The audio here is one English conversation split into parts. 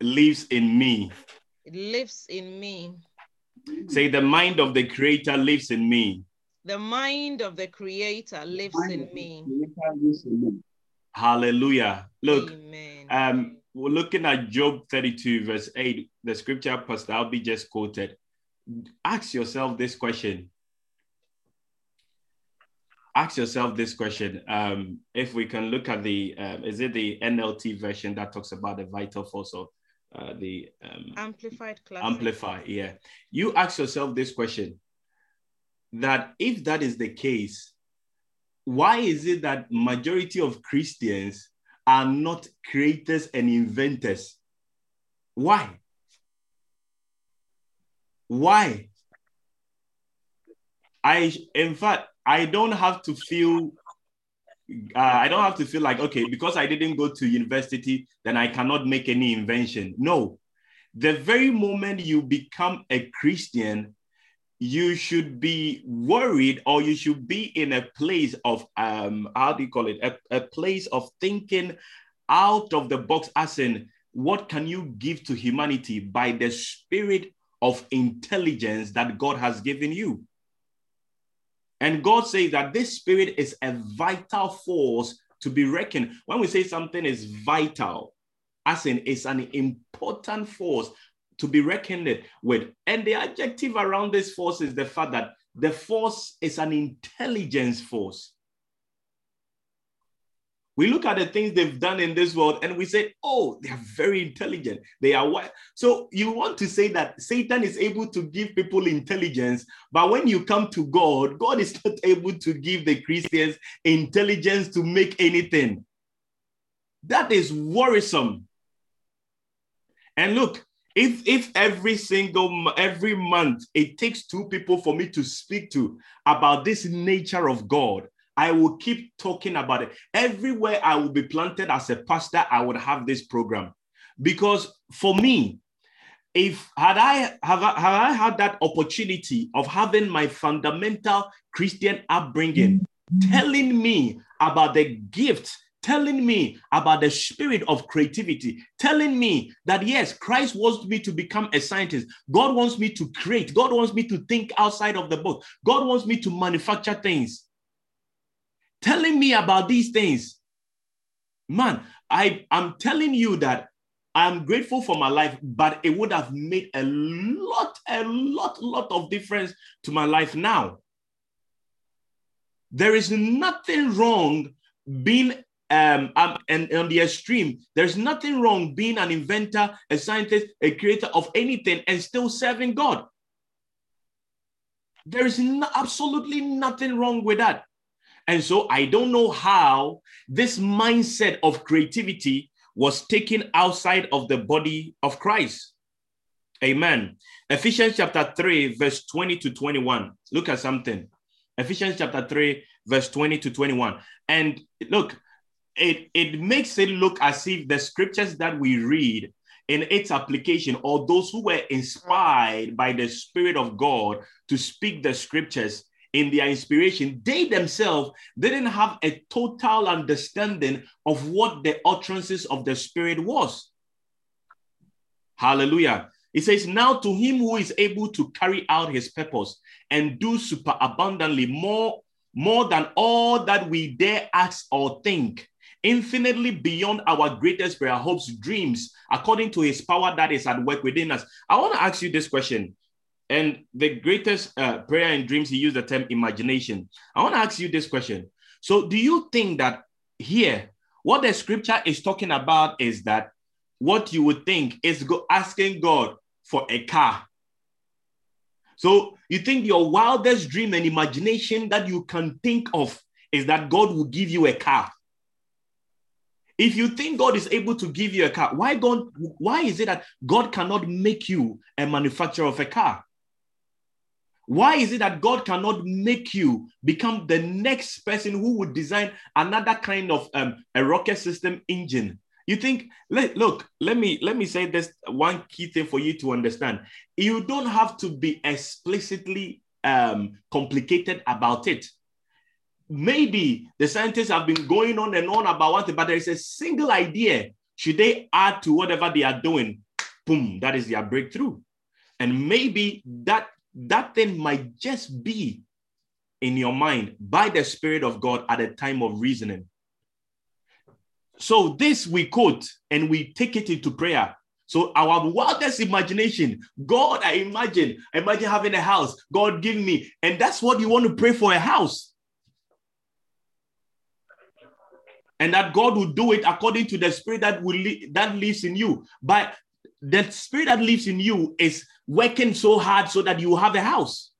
lives in me. It lives in me. Say, the mind of the Creator lives in me. The mind of the Creator lives in me. Hallelujah. Look, Amen. um, we're looking at Job 32, verse 8, the scripture Pastor Albie just quoted. Ask yourself this question. Ask yourself this question. Um, if we can look at the, um, is it the NLT version that talks about the vital force of uh, the um, Amplified class. amplify? Yeah. You ask yourself this question that if that is the case, why is it that majority of Christians are not creators and inventors? Why? Why? I, in fact, I don't have to feel, uh, I don't have to feel like, okay, because I didn't go to university, then I cannot make any invention. No. The very moment you become a Christian, you should be worried or you should be in a place of um how do you call it a, a place of thinking out of the box as in what can you give to humanity by the spirit of intelligence that god has given you and god says that this spirit is a vital force to be reckoned when we say something is vital as in it's an important force to be reckoned with. And the adjective around this force is the fact that the force is an intelligence force. We look at the things they've done in this world and we say, oh, they are very intelligent. They are what? So you want to say that Satan is able to give people intelligence, but when you come to God, God is not able to give the Christians intelligence to make anything. That is worrisome. And look, if if every single every month it takes two people for me to speak to about this nature of god i will keep talking about it everywhere i will be planted as a pastor i would have this program because for me if had i have, I- had i had that opportunity of having my fundamental christian upbringing mm-hmm. telling me about the gift telling me about the spirit of creativity, telling me that yes, Christ wants me to become a scientist. God wants me to create. God wants me to think outside of the box. God wants me to manufacture things. Telling me about these things. Man, I, I'm telling you that I'm grateful for my life, but it would have made a lot, a lot, lot of difference to my life now. There is nothing wrong being um, um, and on the extreme, there's nothing wrong being an inventor, a scientist, a creator of anything and still serving God. There is no, absolutely nothing wrong with that. And so I don't know how this mindset of creativity was taken outside of the body of Christ. Amen. Ephesians chapter 3, verse 20 to 21. Look at something. Ephesians chapter 3, verse 20 to 21. And look, it, it makes it look as if the scriptures that we read in its application, or those who were inspired by the Spirit of God to speak the scriptures in their inspiration, they themselves didn't have a total understanding of what the utterances of the Spirit was. Hallelujah. It says, Now to him who is able to carry out his purpose and do super abundantly more, more than all that we dare ask or think, infinitely beyond our greatest prayer, hopes, dreams, according to his power that is at work within us. I want to ask you this question. And the greatest uh, prayer and dreams, he used the term imagination. I want to ask you this question. So, do you think that here, what the scripture is talking about is that what you would think is go asking God for a car? So, you think your wildest dream and imagination that you can think of is that God will give you a car? If you think God is able to give you a car, why God, why is it that God cannot make you a manufacturer of a car? Why is it that God cannot make you become the next person who would design another kind of um, a rocket system engine? You think, let, look, let me let me say this one key thing for you to understand. You don't have to be explicitly um, complicated about it maybe the scientists have been going on and on about one thing, but there is a single idea should they add to whatever they are doing? Boom, that is their breakthrough. And maybe that that thing might just be in your mind by the Spirit of God at a time of reasoning. So this we quote and we take it into prayer. So our wildest imagination, God, I imagine, imagine having a house. God give me, and that's what you want to pray for a house. And that God will do it according to the spirit that will that lives in you. But the spirit that lives in you is working so hard so that you have a house.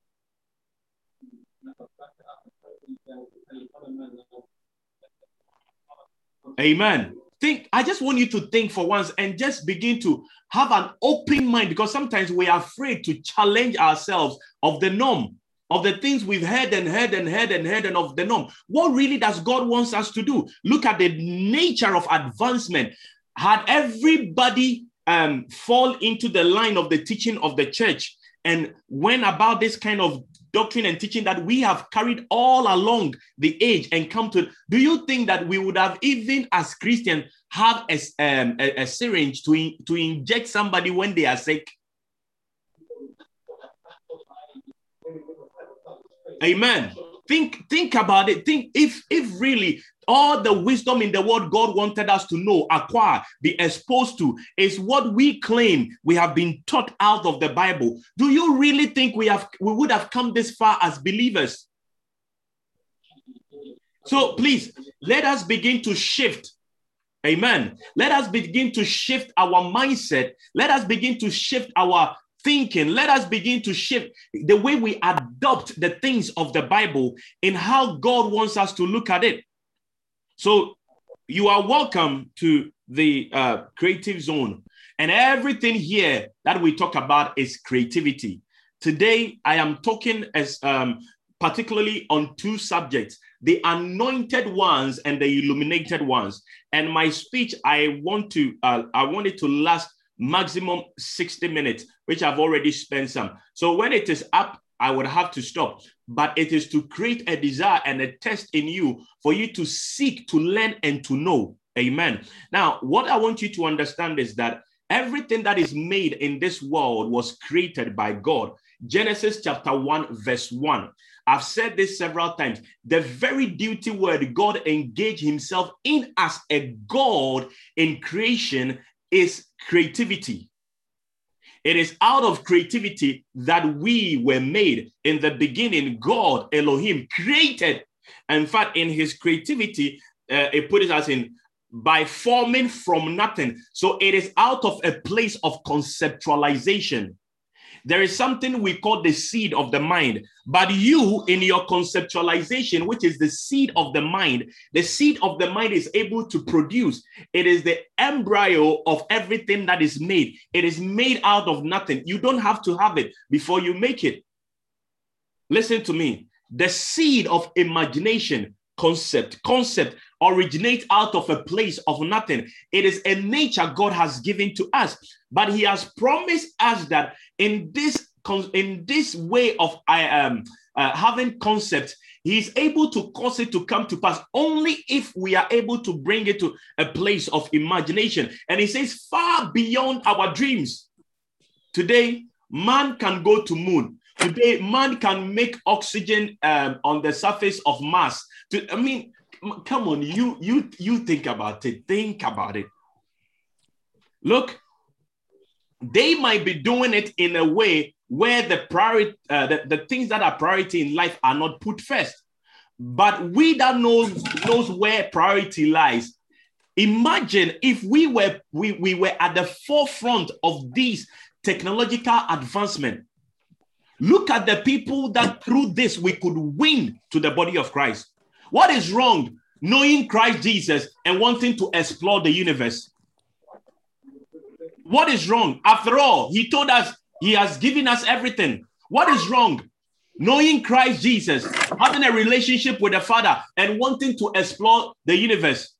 Amen. Think, I just want you to think for once and just begin to have an open mind because sometimes we are afraid to challenge ourselves of the norm, of the things we've heard and heard and heard and heard and of the norm. What really does God wants us to do? Look at the nature of advancement. Had everybody um, fall into the line of the teaching of the church. And when about this kind of doctrine and teaching that we have carried all along the age and come to do you think that we would have even as christians have a, um, a, a syringe to, in, to inject somebody when they are sick? Amen. Think think about it. Think if if really all the wisdom in the world God wanted us to know, acquire, be exposed to, is what we claim we have been taught out of the Bible. Do you really think we have we would have come this far as believers? So please let us begin to shift. Amen. Let us begin to shift our mindset. Let us begin to shift our thinking. Let us begin to shift the way we adopt the things of the Bible in how God wants us to look at it. So you are welcome to the uh, creative zone. And everything here that we talk about is creativity. Today, I am talking as um, particularly on two subjects the anointed ones and the illuminated ones. And my speech, I want to, uh, I want it to last maximum 60 minutes, which I've already spent some. So when it is up, I would have to stop. But it is to create a desire and a test in you for you to seek to learn and to know. Amen. Now, what I want you to understand is that everything that is made in this world was created by God. Genesis chapter 1, verse 1. I've said this several times. The very duty word God engaged himself in as a God in creation is creativity. It is out of creativity that we were made. In the beginning, God, Elohim, created. In fact, in his creativity, uh, it put it as in by forming from nothing. So it is out of a place of conceptualization. There is something we call the seed of the mind. But you, in your conceptualization, which is the seed of the mind, the seed of the mind is able to produce. It is the embryo of everything that is made. It is made out of nothing. You don't have to have it before you make it. Listen to me. The seed of imagination, concept, concept originate out of a place of nothing. It is a nature God has given to us, but He has promised us that in this in this way of I um uh, having concept, He is able to cause it to come to pass only if we are able to bring it to a place of imagination. And He says, far beyond our dreams. Today, man can go to moon. Today, man can make oxygen um, on the surface of Mars. To, I mean, come on, you you you think about it. Think about it. Look, they might be doing it in a way where the priority, uh, the, the things that are priority in life are not put first. But we that knows knows where priority lies. Imagine if we were we, we were at the forefront of these technological advancement. Look at the people that through this we could win to the body of Christ. What is wrong knowing Christ Jesus and wanting to explore the universe? What is wrong? After all, he told us he has given us everything. What is wrong? Knowing Christ Jesus, having a relationship with the Father, and wanting to explore the universe.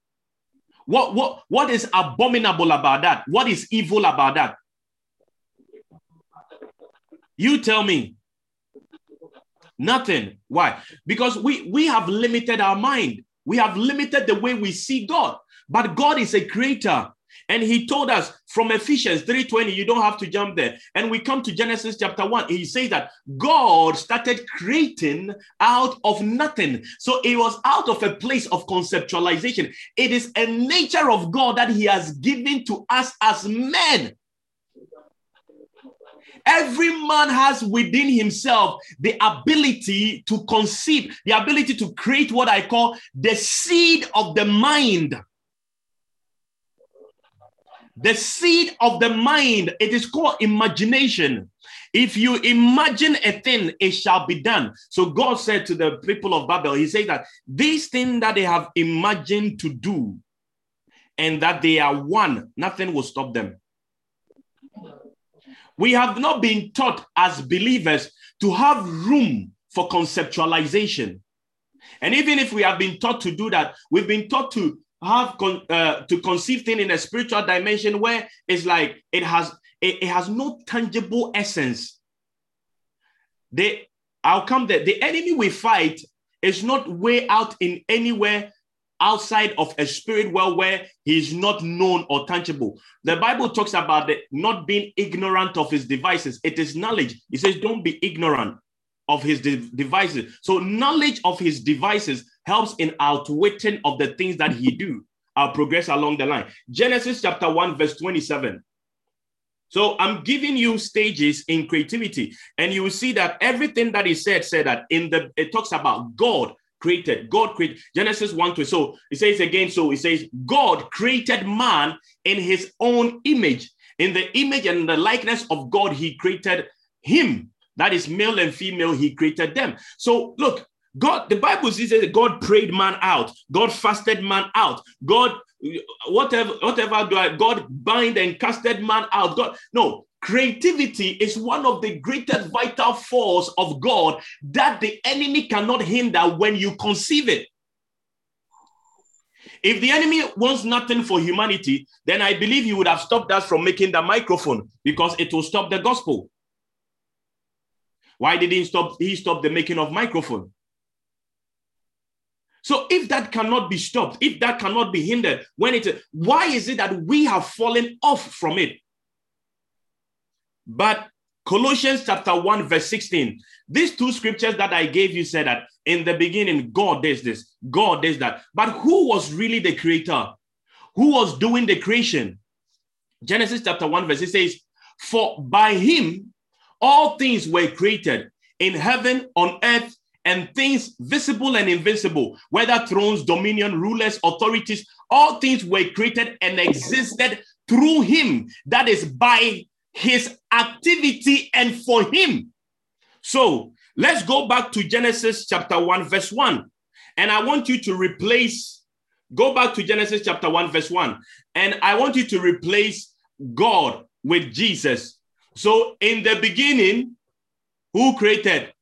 What, what, what is abominable about that? What is evil about that? You tell me. Nothing. Why? Because we, we have limited our mind. We have limited the way we see God. But God is a creator. And he told us from Ephesians 3:20, you don't have to jump there. And we come to Genesis chapter 1. He says that God started creating out of nothing. So it was out of a place of conceptualization. It is a nature of God that he has given to us as men. Every man has within himself the ability to conceive, the ability to create what I call the seed of the mind. The seed of the mind, it is called imagination. If you imagine a thing, it shall be done. So God said to the people of Babel, He said that this thing that they have imagined to do and that they are one, nothing will stop them. We have not been taught as believers to have room for conceptualization. And even if we have been taught to do that, we've been taught to have con- uh, to conceive things in a spiritual dimension where it's like it has it, it has no tangible essence. The I'll come there. The enemy we fight is not way out in anywhere outside of a spirit world where he is not known or tangible. The Bible talks about the not being ignorant of his devices. It is knowledge. He says, don't be ignorant of his de- devices. So knowledge of his devices helps in outwitting of the things that he do. I'll progress along the line. Genesis chapter 1, verse 27. So I'm giving you stages in creativity, and you will see that everything that he said said that in the it talks about God created. God created Genesis 1 2. So it says again, so it says, God created man in his own image. In the image and the likeness of God, he created him. That is male and female, he created them. So look, God, the Bible says that God prayed man out, God fasted man out, God, whatever, whatever, God bind and casted man out. God, no, creativity is one of the greatest vital force of God that the enemy cannot hinder when you conceive it. If the enemy wants nothing for humanity, then I believe he would have stopped us from making the microphone because it will stop the gospel. Why did he stop? He stop the making of microphone. So if that cannot be stopped, if that cannot be hindered, when it why is it that we have fallen off from it? But Colossians chapter 1, verse 16, these two scriptures that I gave you said that in the beginning, God does this, God does that. But who was really the creator? Who was doing the creation? Genesis chapter 1, verse it says, For by him all things were created in heaven, on earth, and things visible and invisible, whether thrones, dominion, rulers, authorities, all things were created and existed through him. That is by his activity and for him. So let's go back to Genesis chapter 1, verse 1. And I want you to replace, go back to Genesis chapter 1, verse 1. And I want you to replace God with Jesus. So in the beginning, who created?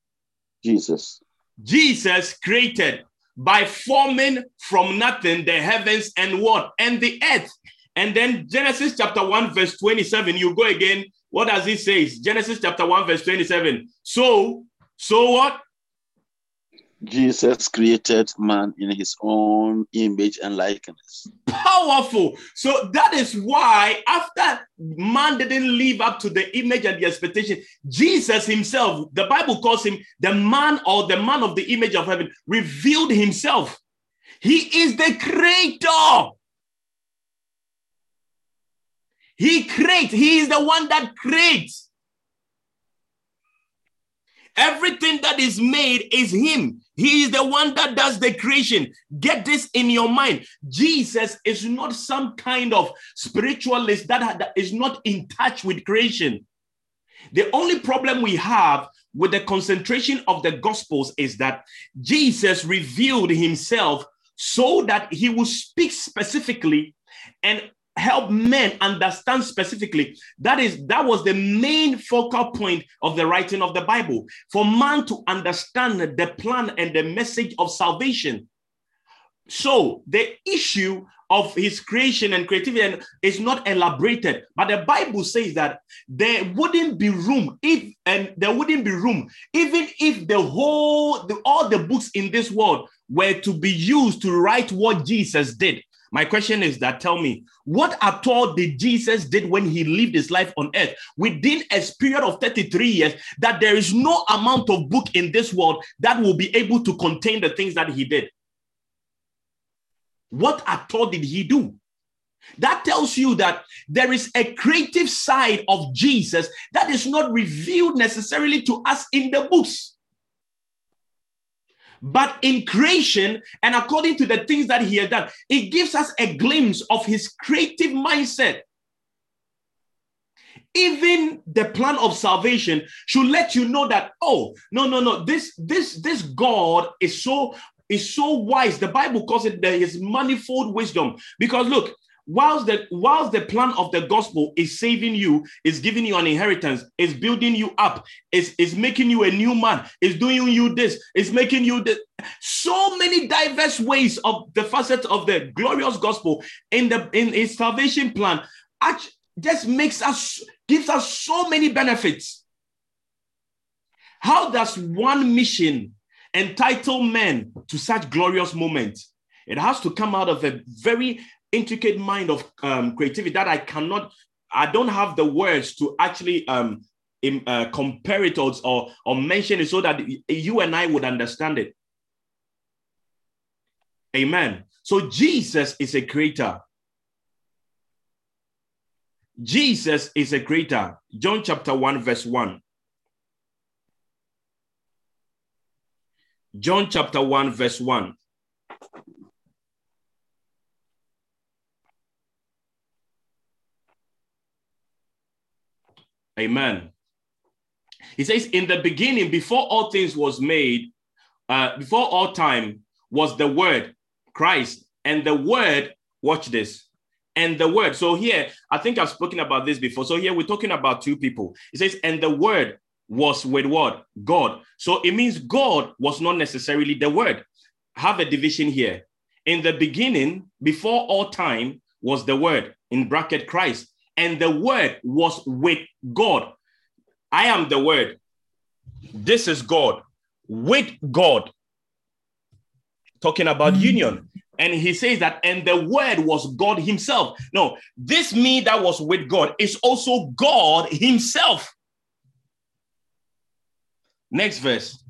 Jesus. Jesus created by forming from nothing the heavens and what? And the earth. And then Genesis chapter 1, verse 27, you go again. What does it say? Genesis chapter 1, verse 27. So, so what? Jesus created man in his own image and likeness. Powerful. So that is why, after man didn't live up to the image and the expectation, Jesus himself, the Bible calls him the man or the man of the image of heaven, revealed himself. He is the creator. He creates, he is the one that creates. Everything that is made is him. He is the one that does the creation. Get this in your mind. Jesus is not some kind of spiritualist that, that is not in touch with creation. The only problem we have with the concentration of the gospels is that Jesus revealed himself so that he will speak specifically and help men understand specifically. That is that was the main focal point of the writing of the bible. For man to understand the plan and the message of salvation. So the issue of his creation and creativity is not elaborated. But the bible says that there wouldn't be room if and there wouldn't be room even if the whole the, all the books in this world were to be used to write what jesus did My question is that tell me, what at all did Jesus did when he lived his life on earth within a period of 33 years that there is no amount of book in this world that will be able to contain the things that he did? What at all did he do? That tells you that there is a creative side of Jesus that is not revealed necessarily to us in the books. But in creation, and according to the things that he has done, it gives us a glimpse of his creative mindset. Even the plan of salvation should let you know that, oh, no, no, no, this, this, this God is so is so wise. The Bible calls it the, his manifold wisdom. Because look, whilst the whilst the plan of the gospel is saving you is giving you an inheritance is building you up is is making you a new man is doing you this is making you this so many diverse ways of the facets of the glorious gospel in the in his salvation plan just makes us gives us so many benefits. How does one mission entitle men to such glorious moments? It has to come out of a very intricate mind of um, creativity that I cannot, I don't have the words to actually um, uh, compare it or, or, or mention it so that you and I would understand it. Amen. So Jesus is a creator. Jesus is a creator. John chapter 1, verse 1. John chapter 1, verse 1. Amen. He says, In the beginning, before all things was made, uh, before all time was the word, Christ, and the word, watch this, and the word. So here, I think I've spoken about this before. So here we're talking about two people. It says, and the word was with what? God. So it means God was not necessarily the word. Have a division here. In the beginning, before all time, was the word, in bracket Christ and the word was with God. I am the word. This is God with God. Talking about mm-hmm. union. And he says that, and the word was God himself. No, this me that was with God is also God himself. Next verse.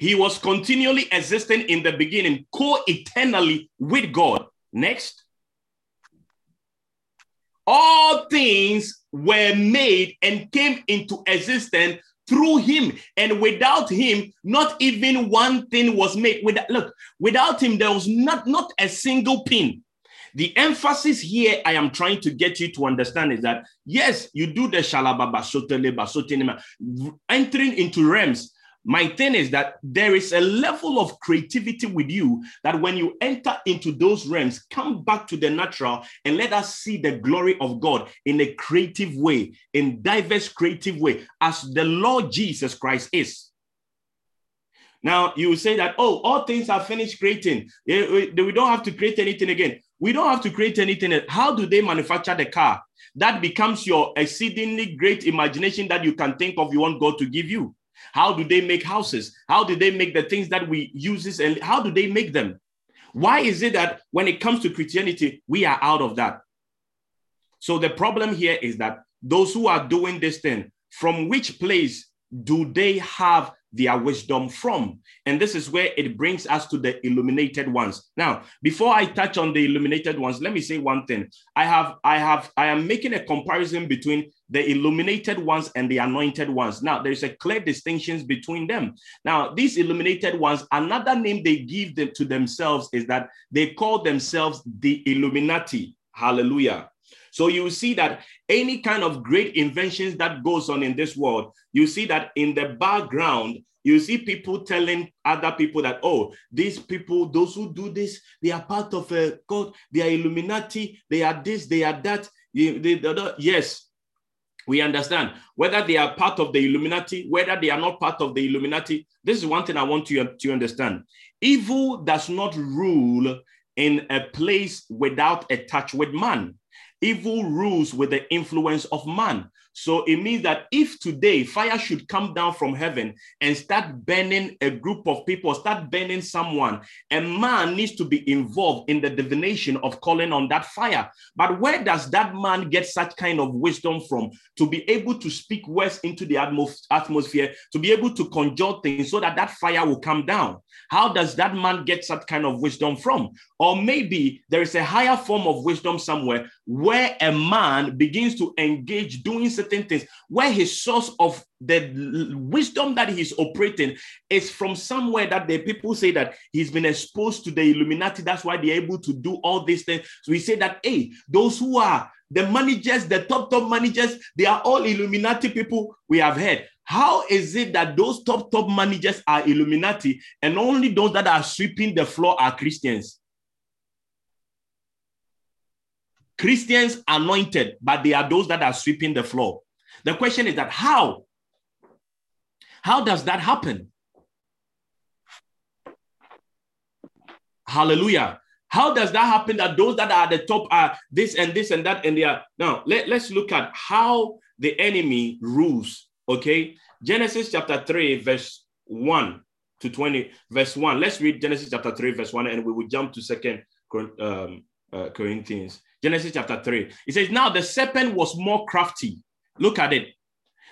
He was continually existing in the beginning, co eternally with God. Next. All things were made and came into existence through him and without him not even one thing was made with look without him there was not not a single pin the emphasis here i am trying to get you to understand is that yes you do the shalababa entering into realms my thing is that there is a level of creativity with you that when you enter into those realms, come back to the natural and let us see the glory of God in a creative way, in diverse creative way, as the Lord Jesus Christ is. Now you say that, oh, all things are finished creating. We don't have to create anything again. We don't have to create anything. How do they manufacture the car? That becomes your exceedingly great imagination that you can think of you want God to give you. How do they make houses? How do they make the things that we use and how do they make them? Why is it that when it comes to Christianity, we are out of that? So the problem here is that those who are doing this thing, from which place do they have their wisdom from. And this is where it brings us to the illuminated ones. Now, before I touch on the illuminated ones, let me say one thing. I have, I have, I am making a comparison between the illuminated ones and the anointed ones. Now, there's a clear distinction between them. Now, these illuminated ones, another name they give them to themselves is that they call themselves the Illuminati. Hallelujah. So you see that any kind of great inventions that goes on in this world, you see that in the background, you see people telling other people that, oh, these people, those who do this, they are part of a God, they are Illuminati, they are this, they are that. They, they, they, yes, we understand whether they are part of the Illuminati, whether they are not part of the Illuminati. This is one thing I want you to understand. Evil does not rule in a place without a touch with man. Evil rules with the influence of man. So it means that if today fire should come down from heaven and start burning a group of people, start burning someone, a man needs to be involved in the divination of calling on that fire. But where does that man get such kind of wisdom from to be able to speak words into the atmosphere, to be able to conjure things so that that fire will come down? How does that man get such kind of wisdom from? Or maybe there is a higher form of wisdom somewhere where a man begins to engage doing certain things, where his source of the wisdom that he's operating is from somewhere that the people say that he's been exposed to the Illuminati. That's why they're able to do all these things. So we say that, hey, those who are the managers, the top, top managers, they are all Illuminati people we have heard. How is it that those top, top managers are Illuminati and only those that are sweeping the floor are Christians? Christians anointed, but they are those that are sweeping the floor. The question is that how? How does that happen? Hallelujah. How does that happen that those that are at the top are this and this and that and they are now let, let's look at how the enemy rules. Okay. Genesis chapter 3, verse 1 to 20, verse 1. Let's read Genesis chapter 3, verse 1, and we will jump to second um, uh, Corinthians. Genesis chapter 3. It says, Now the serpent was more crafty. Look at it.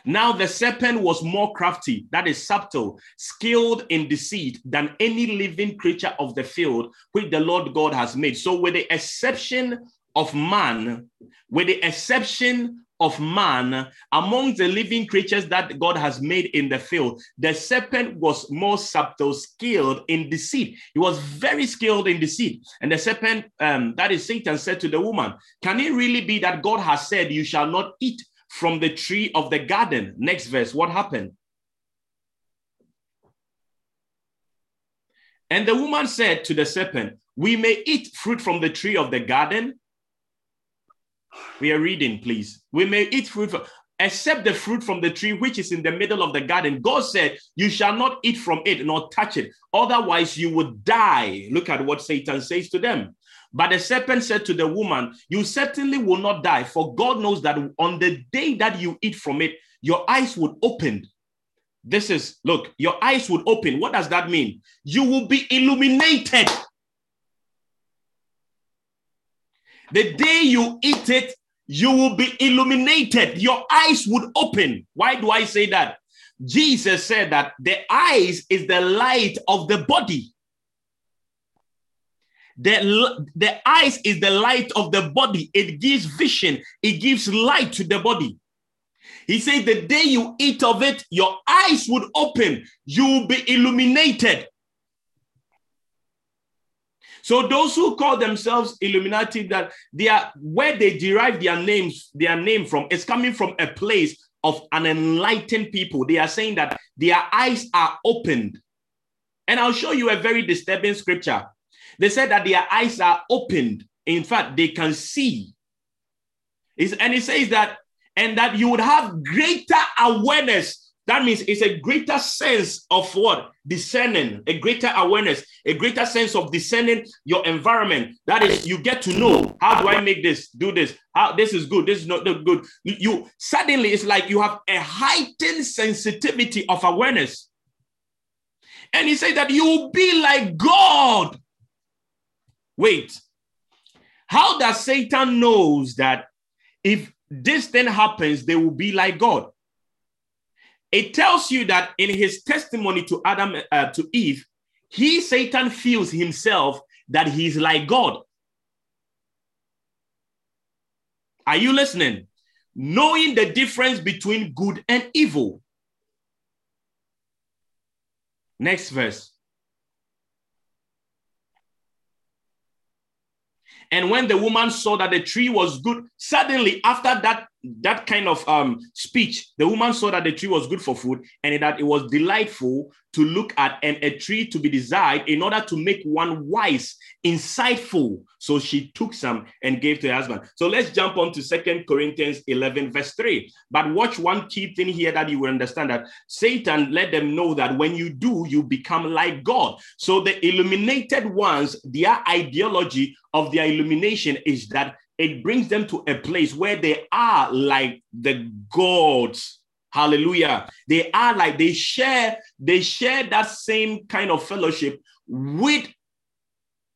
Now the serpent was more crafty, that is subtle, skilled in deceit than any living creature of the field which the Lord God has made. So, with the exception of man, with the exception of man among the living creatures that God has made in the field, the serpent was more subtle, skilled in deceit. He was very skilled in deceit. And the serpent, um, that is Satan, said to the woman, Can it really be that God has said, You shall not eat from the tree of the garden? Next verse, what happened? And the woman said to the serpent, We may eat fruit from the tree of the garden, we are reading, please. We may eat fruit, from, except the fruit from the tree which is in the middle of the garden. God said, You shall not eat from it nor touch it, otherwise you would die. Look at what Satan says to them. But the serpent said to the woman, You certainly will not die, for God knows that on the day that you eat from it, your eyes would open. This is, look, your eyes would open. What does that mean? You will be illuminated The day you eat it, you will be illuminated. Your eyes would open. Why do I say that? Jesus said that the eyes is the light of the body. The, the eyes is the light of the body. It gives vision, it gives light to the body. He said, The day you eat of it, your eyes would open, you will be illuminated. So those who call themselves Illuminati, that they are where they derive their names, their name from, is coming from a place of an enlightened people. They are saying that their eyes are opened. And I'll show you a very disturbing scripture. They said that their eyes are opened. In fact, they can see. and it says that, and that you would have greater awareness that means it's a greater sense of what? Discerning, a greater awareness, a greater sense of discerning your environment. That is, you get to know how do I make this, do this, how this is good, this is not good. You suddenly it's like you have a heightened sensitivity of awareness. And he said that you will be like God. Wait, how does Satan knows that if this thing happens, they will be like God? It tells you that in his testimony to Adam, uh, to Eve, he, Satan, feels himself that he's like God. Are you listening? Knowing the difference between good and evil. Next verse. And when the woman saw that the tree was good, suddenly after that that kind of um, speech, the woman saw that the tree was good for food and that it was delightful to look at and a tree to be desired in order to make one wise, insightful. So she took some and gave to her husband. So let's jump on to Second Corinthians 11, verse 3. But watch one key thing here that you will understand that Satan let them know that when you do, you become like God. So the illuminated ones, their ideology of their illumination is that it brings them to a place where they are like the gods. Hallelujah. They are like they share, they share that same kind of fellowship with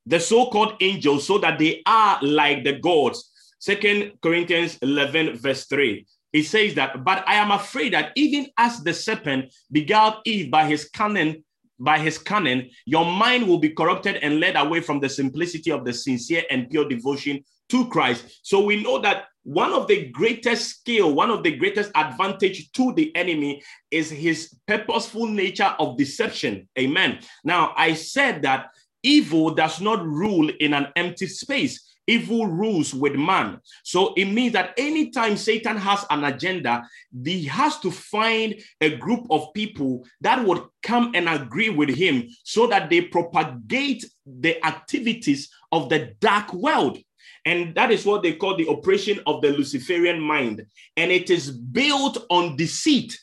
the so-called angels, so that they are like the gods. Second Corinthians 11, verse 3. It says that, but I am afraid that even as the serpent beguiled Eve by his cunning, by his cunning, your mind will be corrupted and led away from the simplicity of the sincere and pure devotion to Christ. So we know that one of the greatest skill, one of the greatest advantage to the enemy is his purposeful nature of deception. Amen. Now, I said that evil does not rule in an empty space evil rules with man. So it means that anytime Satan has an agenda, he has to find a group of people that would come and agree with him so that they propagate the activities of the dark world. And that is what they call the operation of the Luciferian mind. And it is built on deceit.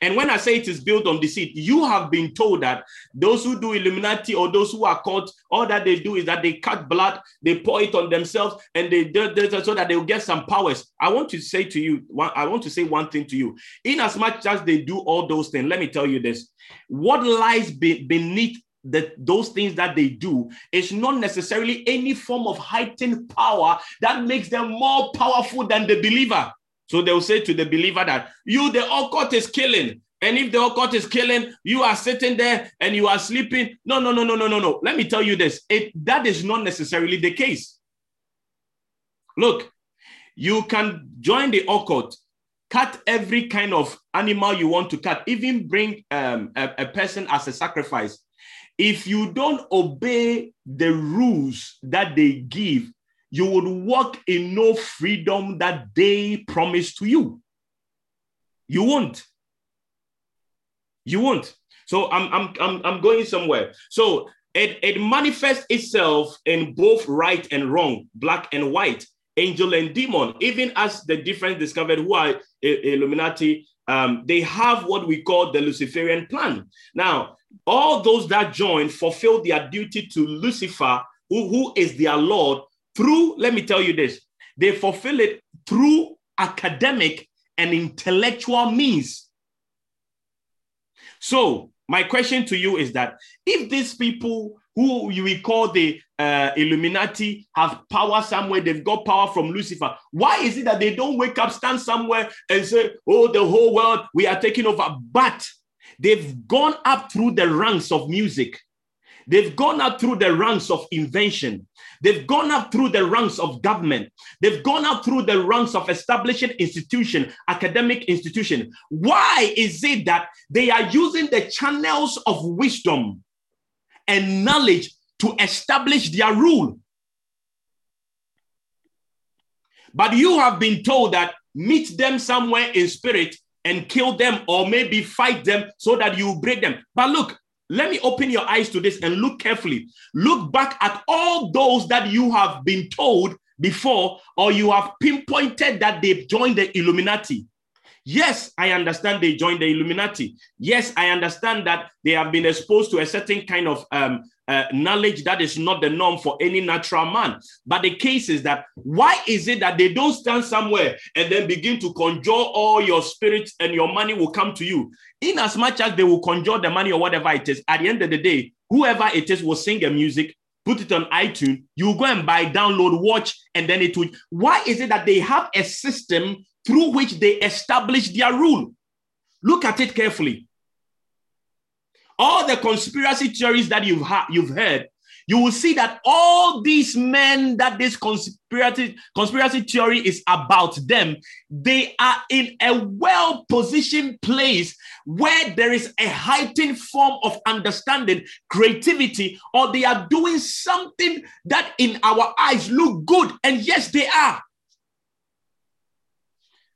And when I say it is built on deceit, you have been told that those who do Illuminati or those who are caught, all that they do is that they cut blood, they pour it on themselves, and they do this so that they will get some powers. I want to say to you, I want to say one thing to you. In as much as they do all those things, let me tell you this: what lies be, beneath that those things that they do is not necessarily any form of heightened power that makes them more powerful than the believer. So they'll say to the believer that you, the occult is killing. And if the occult is killing, you are sitting there and you are sleeping. No, no, no, no, no, no, no. Let me tell you this. It that is not necessarily the case. Look, you can join the occult, cut every kind of animal you want to cut, even bring um, a, a person as a sacrifice. If you don't obey the rules that they give, you would walk in no freedom that they promised to you. You won't. You won't. So I'm I'm I'm, I'm going somewhere. So it, it manifests itself in both right and wrong, black and white, angel and demon. Even as the difference discovered who are eh, Illuminati, um, they have what we call the Luciferian plan. Now, all those that join fulfill their duty to Lucifer, who, who is their Lord, through, let me tell you this, they fulfill it through academic and intellectual means. So, my question to you is that if these people who will call the uh, Illuminati have power somewhere, they've got power from Lucifer, why is it that they don't wake up, stand somewhere, and say, Oh, the whole world, we are taking over? But they've gone up through the ranks of music. They've gone up through the ranks of invention. They've gone up through the ranks of government. They've gone up through the ranks of establishing institution, academic institution. Why is it that they are using the channels of wisdom and knowledge to establish their rule? But you have been told that meet them somewhere in spirit and kill them or maybe fight them so that you break them. But look, let me open your eyes to this and look carefully. Look back at all those that you have been told before, or you have pinpointed that they've joined the Illuminati. Yes, I understand they joined the Illuminati. Yes, I understand that they have been exposed to a certain kind of um, uh, knowledge that is not the norm for any natural man. But the case is that why is it that they don't stand somewhere and then begin to conjure all your spirits and your money will come to you? In as much as they will conjure the money or whatever it is, at the end of the day, whoever it is will sing a music, put it on iTunes, you go and buy, download, watch, and then it will. Why is it that they have a system through which they establish their rule? Look at it carefully all the conspiracy theories that you've, ha- you've heard, you will see that all these men that this conspiracy, conspiracy theory is about them, they are in a well positioned place where there is a heightened form of understanding, creativity, or they are doing something that in our eyes look good. And yes, they are.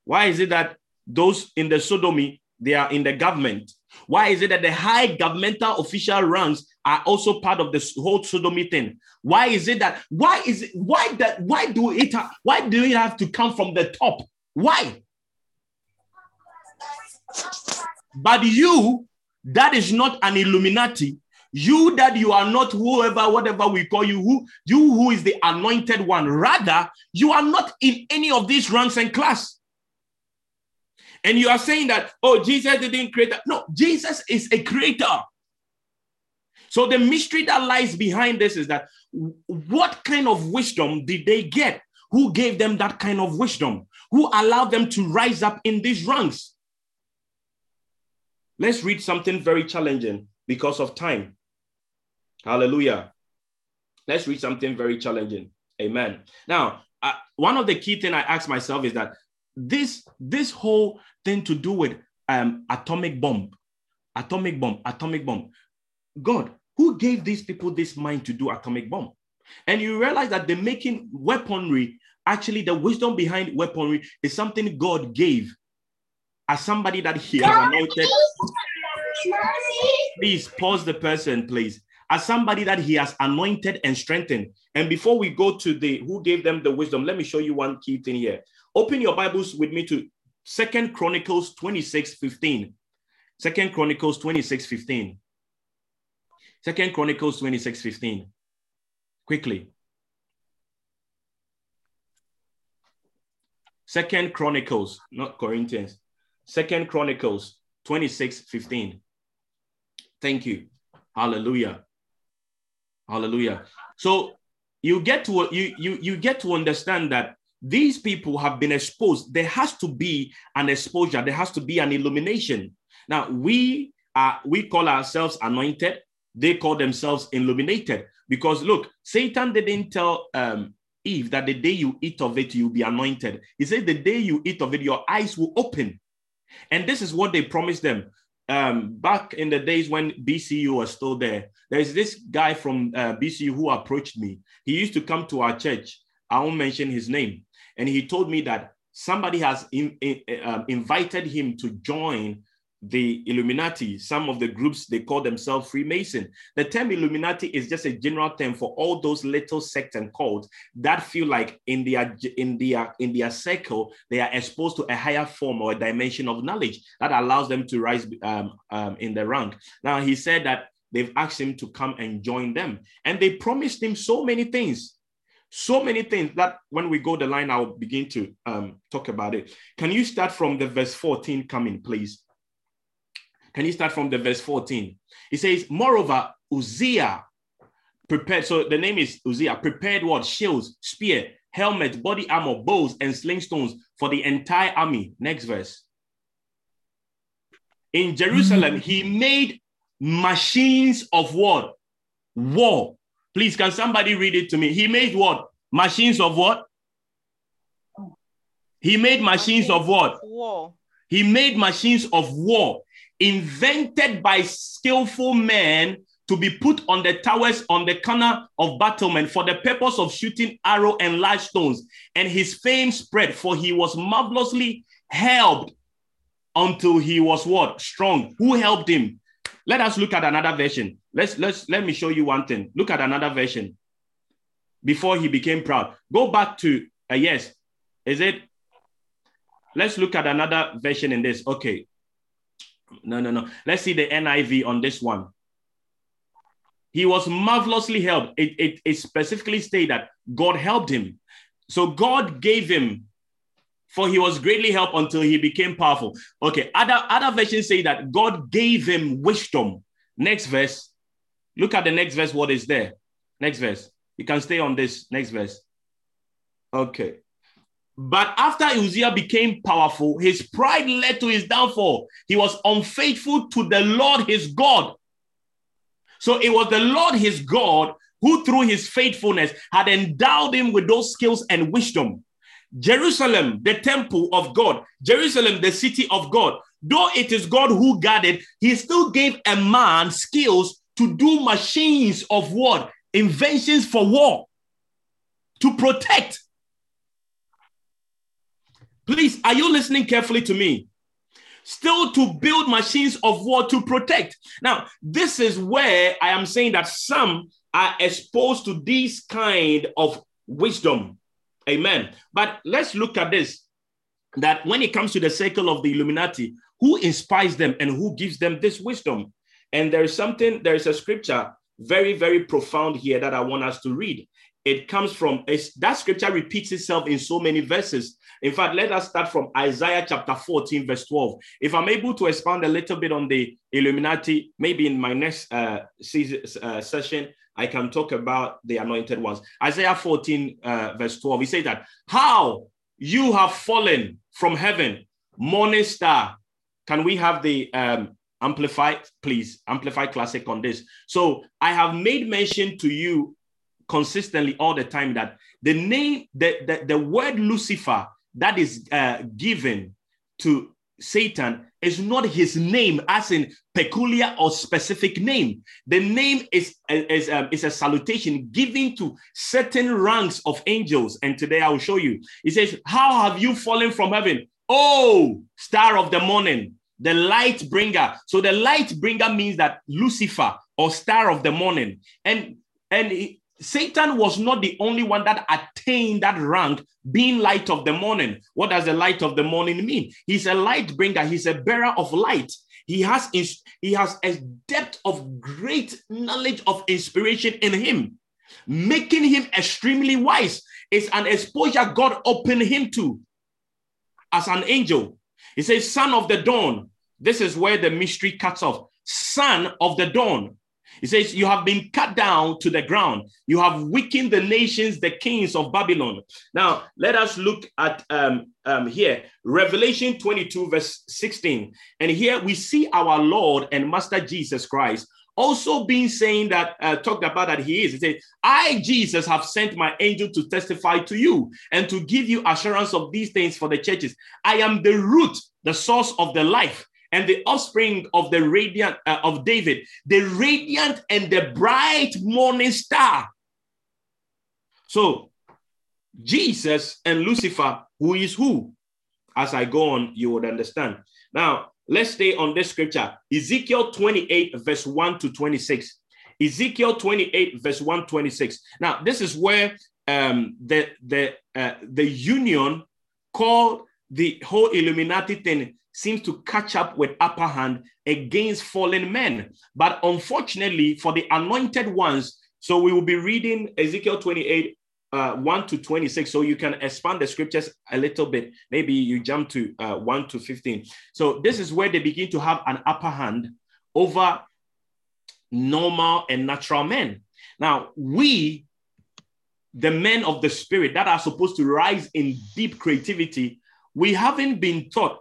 Why is it that those in the sodomy, they are in the government? Why is it that the high governmental official ranks are also part of this whole sodomy thing? Why is it that why is it why that why do it why do it have to come from the top? Why? But you, that is not an Illuminati. You that you are not whoever, whatever we call you, who you who is the anointed one. Rather, you are not in any of these ranks and class. And you are saying that, oh, Jesus didn't create that. No, Jesus is a creator. So the mystery that lies behind this is that what kind of wisdom did they get? Who gave them that kind of wisdom? Who allowed them to rise up in these ranks? Let's read something very challenging because of time. Hallelujah. Let's read something very challenging. Amen. Now, uh, one of the key thing I ask myself is that this this whole thing to do with um, atomic bomb, atomic bomb, atomic bomb. God, who gave these people this mind to do atomic bomb? And you realize that the making weaponry, actually, the wisdom behind weaponry is something God gave as somebody that He has anointed. Please pause the person, please. As somebody that He has anointed and strengthened. And before we go to the who gave them the wisdom, let me show you one key thing here. Open your Bibles with me to Second Chronicles 26 15. Second Chronicles 26 15. Second Chronicles 26 15. Quickly. Second Chronicles, not Corinthians. Second Chronicles 26 15. Thank you. Hallelujah. Hallelujah. So you get to you you you get to understand that these people have been exposed. There has to be an exposure, there has to be an illumination. Now we are we call ourselves anointed, they call themselves illuminated. Because look, Satan didn't tell um, Eve that the day you eat of it, you'll be anointed. He said, the day you eat of it, your eyes will open. And this is what they promised them. Um, back in the days when BCU was still there, there's this guy from uh, BCU who approached me. He used to come to our church. I won't mention his name. And he told me that somebody has in, in, uh, invited him to join the Illuminati, some of the groups they call themselves Freemason. The term Illuminati is just a general term for all those little sects and cults that feel like in their in their in their circle they are exposed to a higher form or a dimension of knowledge that allows them to rise um, um, in the rank. Now he said that they've asked him to come and join them, and they promised him so many things. So many things that when we go the line, I'll begin to um, talk about it. Can you start from the verse 14 coming, please? Can you start from the verse 14? He says, Moreover, Uzziah prepared. So the name is Uzziah, prepared what? Shields, spear, helmet, body armor, bows, and sling stones for the entire army. Next verse. In Jerusalem, he made machines of what? War. Please, can somebody read it to me? He made what? Machines of what? He made machines of what? War. He made machines of war invented by skillful men to be put on the towers on the corner of battlement for the purpose of shooting arrow and large stones. And his fame spread, for he was marvelously helped until he was what? Strong. Who helped him? Let us look at another version. Let's let's let me show you one thing. Look at another version. Before he became proud. Go back to uh, yes. Is it? Let's look at another version in this. Okay. No, no, no. Let's see the NIV on this one. He was marvelously helped. It, it, it specifically stated that God helped him. So God gave him, for he was greatly helped until he became powerful. Okay, other, other versions say that God gave him wisdom. Next verse. Look at the next verse, what is there. Next verse. You can stay on this. Next verse. Okay. But after Uzziah became powerful, his pride led to his downfall. He was unfaithful to the Lord his God. So it was the Lord his God who, through his faithfulness, had endowed him with those skills and wisdom. Jerusalem, the temple of God, Jerusalem, the city of God, though it is God who guarded, he still gave a man skills to do machines of war, inventions for war, to protect Please, are you listening carefully to me? Still to build machines of war to protect. Now, this is where I am saying that some are exposed to this kind of wisdom. Amen. But let's look at this that when it comes to the circle of the Illuminati, who inspires them and who gives them this wisdom? And there is something, there is a scripture very, very profound here that I want us to read. It comes from that scripture repeats itself in so many verses. In fact, let us start from Isaiah chapter 14, verse 12. If I'm able to expand a little bit on the Illuminati, maybe in my next uh, season, uh, session, I can talk about the anointed ones. Isaiah 14, uh, verse 12, he says that, How you have fallen from heaven, morning star. Can we have the um, amplify, please? Amplified classic on this. So I have made mention to you consistently all the time that the name, the, the, the word Lucifer that is uh, given to Satan is not his name, as in peculiar or specific name. The name is, is, um, is a salutation given to certain ranks of angels. And today I will show you. He says, How have you fallen from heaven? Oh, star of the morning, the light bringer. So the light bringer means that Lucifer or star of the morning. And and Satan was not the only one that attained that rank, being light of the morning. What does the light of the morning mean? He's a light bringer, he's a bearer of light. He has, he has a depth of great knowledge of inspiration in him, making him extremely wise. It's an exposure God opened him to as an angel. He says, Son of the dawn. This is where the mystery cuts off. Son of the dawn. He says, You have been cut down to the ground. You have weakened the nations, the kings of Babylon. Now, let us look at um, um, here Revelation 22, verse 16. And here we see our Lord and Master Jesus Christ also being saying that, uh, talked about that he is. He said, I, Jesus, have sent my angel to testify to you and to give you assurance of these things for the churches. I am the root, the source of the life and the offspring of the radiant uh, of David, the radiant and the bright morning star. So, Jesus and Lucifer, who is who? As I go on, you would understand. Now, let's stay on this scripture Ezekiel 28, verse 1 to 26. Ezekiel 28, verse 1 26. Now, this is where um, the, the, uh, the union called the whole Illuminati thing seems to catch up with upper hand against fallen men. But unfortunately, for the anointed ones, so we will be reading Ezekiel 28, uh, 1 to 26. So you can expand the scriptures a little bit. Maybe you jump to uh, 1 to 15. So this is where they begin to have an upper hand over normal and natural men. Now, we, the men of the spirit that are supposed to rise in deep creativity, we haven't been taught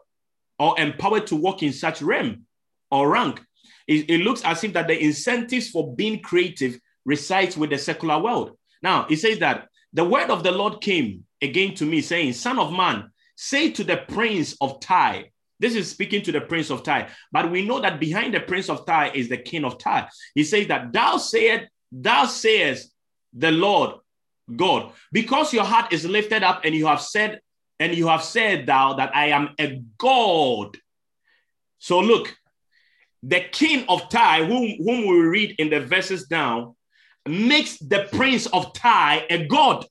or empowered to work in such realm or rank. It, it, looks as if that the incentives for being creative resides with the secular world. Now, it says that the word of the Lord came again to me, saying, Son of man, say to the prince of Tyre, this is speaking to the prince of Tyre, but we know that behind the prince of Tyre is the king of Tyre. He says that thou sayest, thou sayest the Lord God, because your heart is lifted up and you have said and you have said thou that I am a God. So look, the king of Tyre, whom, whom we read in the verses down, makes the prince of Tyre a god.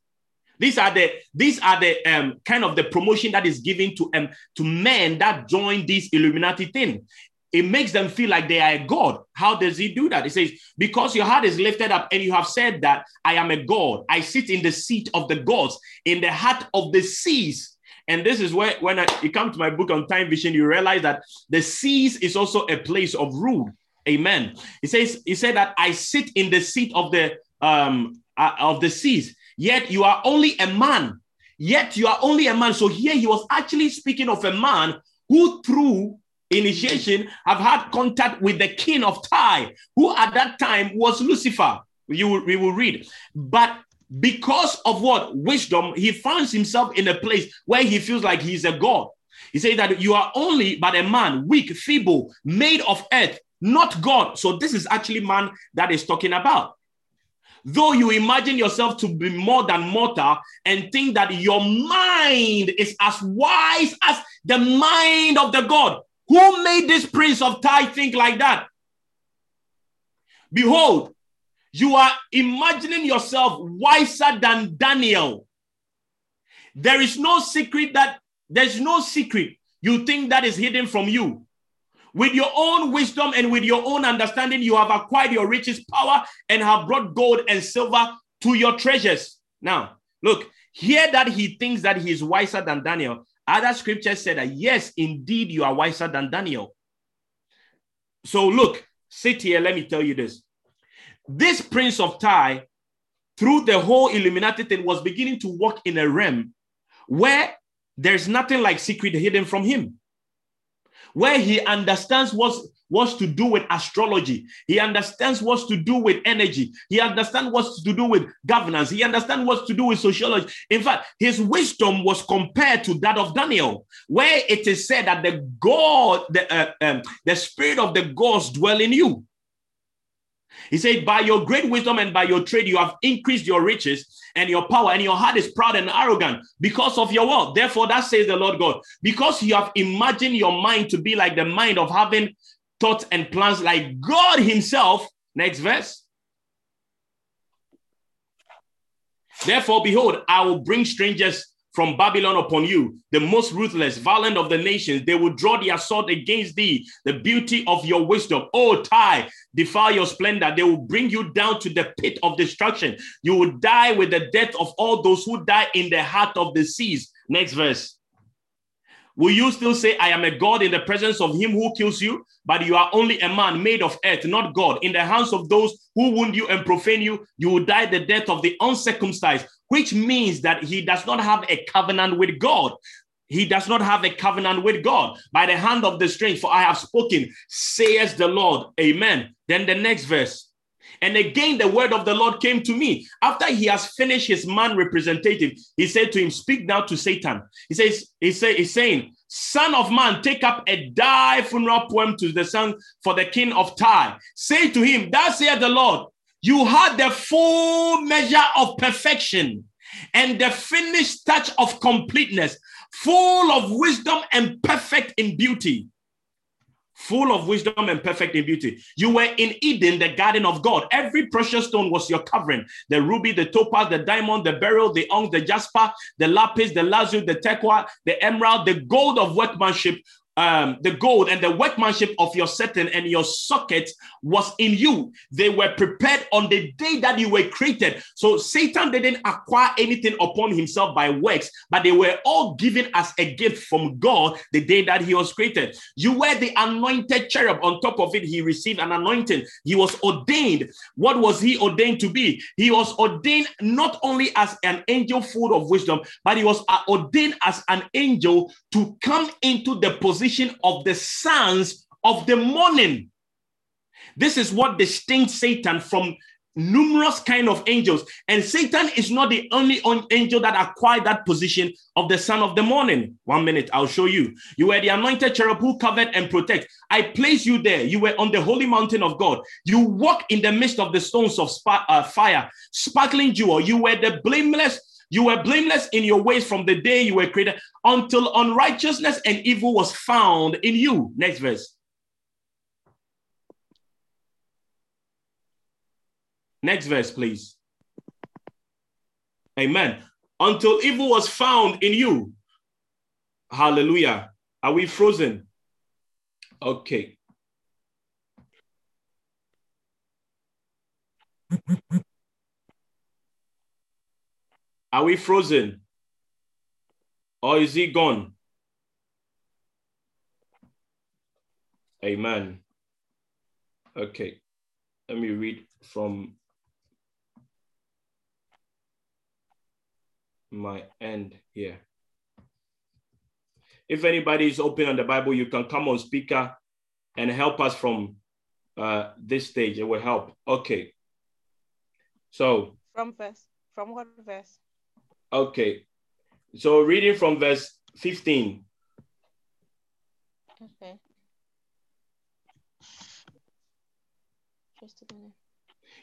These are the these are the um, kind of the promotion that is given to um, to men that join this Illuminati thing. It makes them feel like they are a god. How does he do that? He says, Because your heart is lifted up and you have said that I am a god. I sit in the seat of the gods, in the heart of the seas. And this is where, when I, you come to my book on time vision, you realize that the seas is also a place of rule. Amen. He says, he said that I sit in the seat of the um uh, of the seas, yet you are only a man. Yet you are only a man. So here he was actually speaking of a man who through initiation have had contact with the king of Tyre, who at that time was Lucifer. You we will read. But because of what? Wisdom. He finds himself in a place where he feels like he's a god. He says that you are only but a man weak feeble made of earth not god. So this is actually man that is talking about. Though you imagine yourself to be more than mortal and think that your mind is as wise as the mind of the god who made this prince of Tyre think like that? Behold you are imagining yourself wiser than Daniel. There is no secret that there's no secret you think that is hidden from you. With your own wisdom and with your own understanding, you have acquired your richest power and have brought gold and silver to your treasures. Now, look, here that he thinks that he is wiser than Daniel. Other scriptures said that, yes, indeed, you are wiser than Daniel. So, look, sit here, let me tell you this. This prince of Tyre, through the whole Illuminati thing, was beginning to walk in a realm where there's nothing like secret hidden from him where he understands what's what's to do with astrology. He understands what's to do with energy. He understands what's to do with governance. He understands what's to do with sociology. In fact, his wisdom was compared to that of Daniel, where it is said that the God, the, uh, um, the spirit of the gods dwell in you. He said, By your great wisdom and by your trade, you have increased your riches and your power, and your heart is proud and arrogant because of your wealth. Therefore, that says the Lord God, because you have imagined your mind to be like the mind of having thoughts and plans like God Himself. Next verse. Therefore, behold, I will bring strangers from Babylon upon you, the most ruthless, violent of the nations. They will draw their sword against thee, the beauty of your wisdom. Oh, Tyre, defile your splendor. They will bring you down to the pit of destruction. You will die with the death of all those who die in the heart of the seas. Next verse. Will you still say, I am a God in the presence of him who kills you? But you are only a man made of earth, not God. In the hands of those who wound you and profane you, you will die the death of the uncircumcised which means that he does not have a covenant with God. He does not have a covenant with God by the hand of the strange, for I have spoken, says the Lord. Amen. Then the next verse. And again, the word of the Lord came to me. After he has finished his man representative, he said to him, Speak now to Satan. He says, he say, he's saying, Son of man, take up a die funeral poem to the son for the king of Tyre. Say to him, Thus saith the Lord, you had the full measure of perfection and the finished touch of completeness, full of wisdom and perfect in beauty. Full of wisdom and perfect in beauty. You were in Eden, the garden of God. Every precious stone was your covering the ruby, the topaz, the diamond, the beryl, the onyx, the jasper, the lapis, the lazuli, the turquoise, the emerald, the gold of workmanship um, the gold and the workmanship of your setting and your socket was in you. They were prepared on the day that you were created. So Satan didn't acquire anything upon himself by works, but they were all given as a gift from God the day that he was created. You were the anointed cherub. On top of it, he received an anointing. He was ordained. What was he ordained to be? He was ordained not only as an angel full of wisdom, but he was ordained as an angel to come into the position position of the sons of the morning. This is what distinguishes Satan from numerous kind of angels. And satan is not the only angel that acquired that position of the son of the morning. One minute i'll show you. You were the anointed cherub who covered and protect. I place you there. You were on the holy mountain of god. You walk in the midst of the stones of spa- uh, fire sparkling jewel. You were the blameless you were blameless in your ways from the day you were created until unrighteousness and evil was found in you. Next verse. Next verse, please. Amen. Until evil was found in you. Hallelujah. Are we frozen? Okay. Are we frozen? Or is he gone? Amen. Okay. Let me read from my end here. If anybody is open on the Bible, you can come on speaker and help us from uh, this stage. It will help. Okay. So from verse, from what verse? Okay. So reading from verse 15. Okay. Just a minute.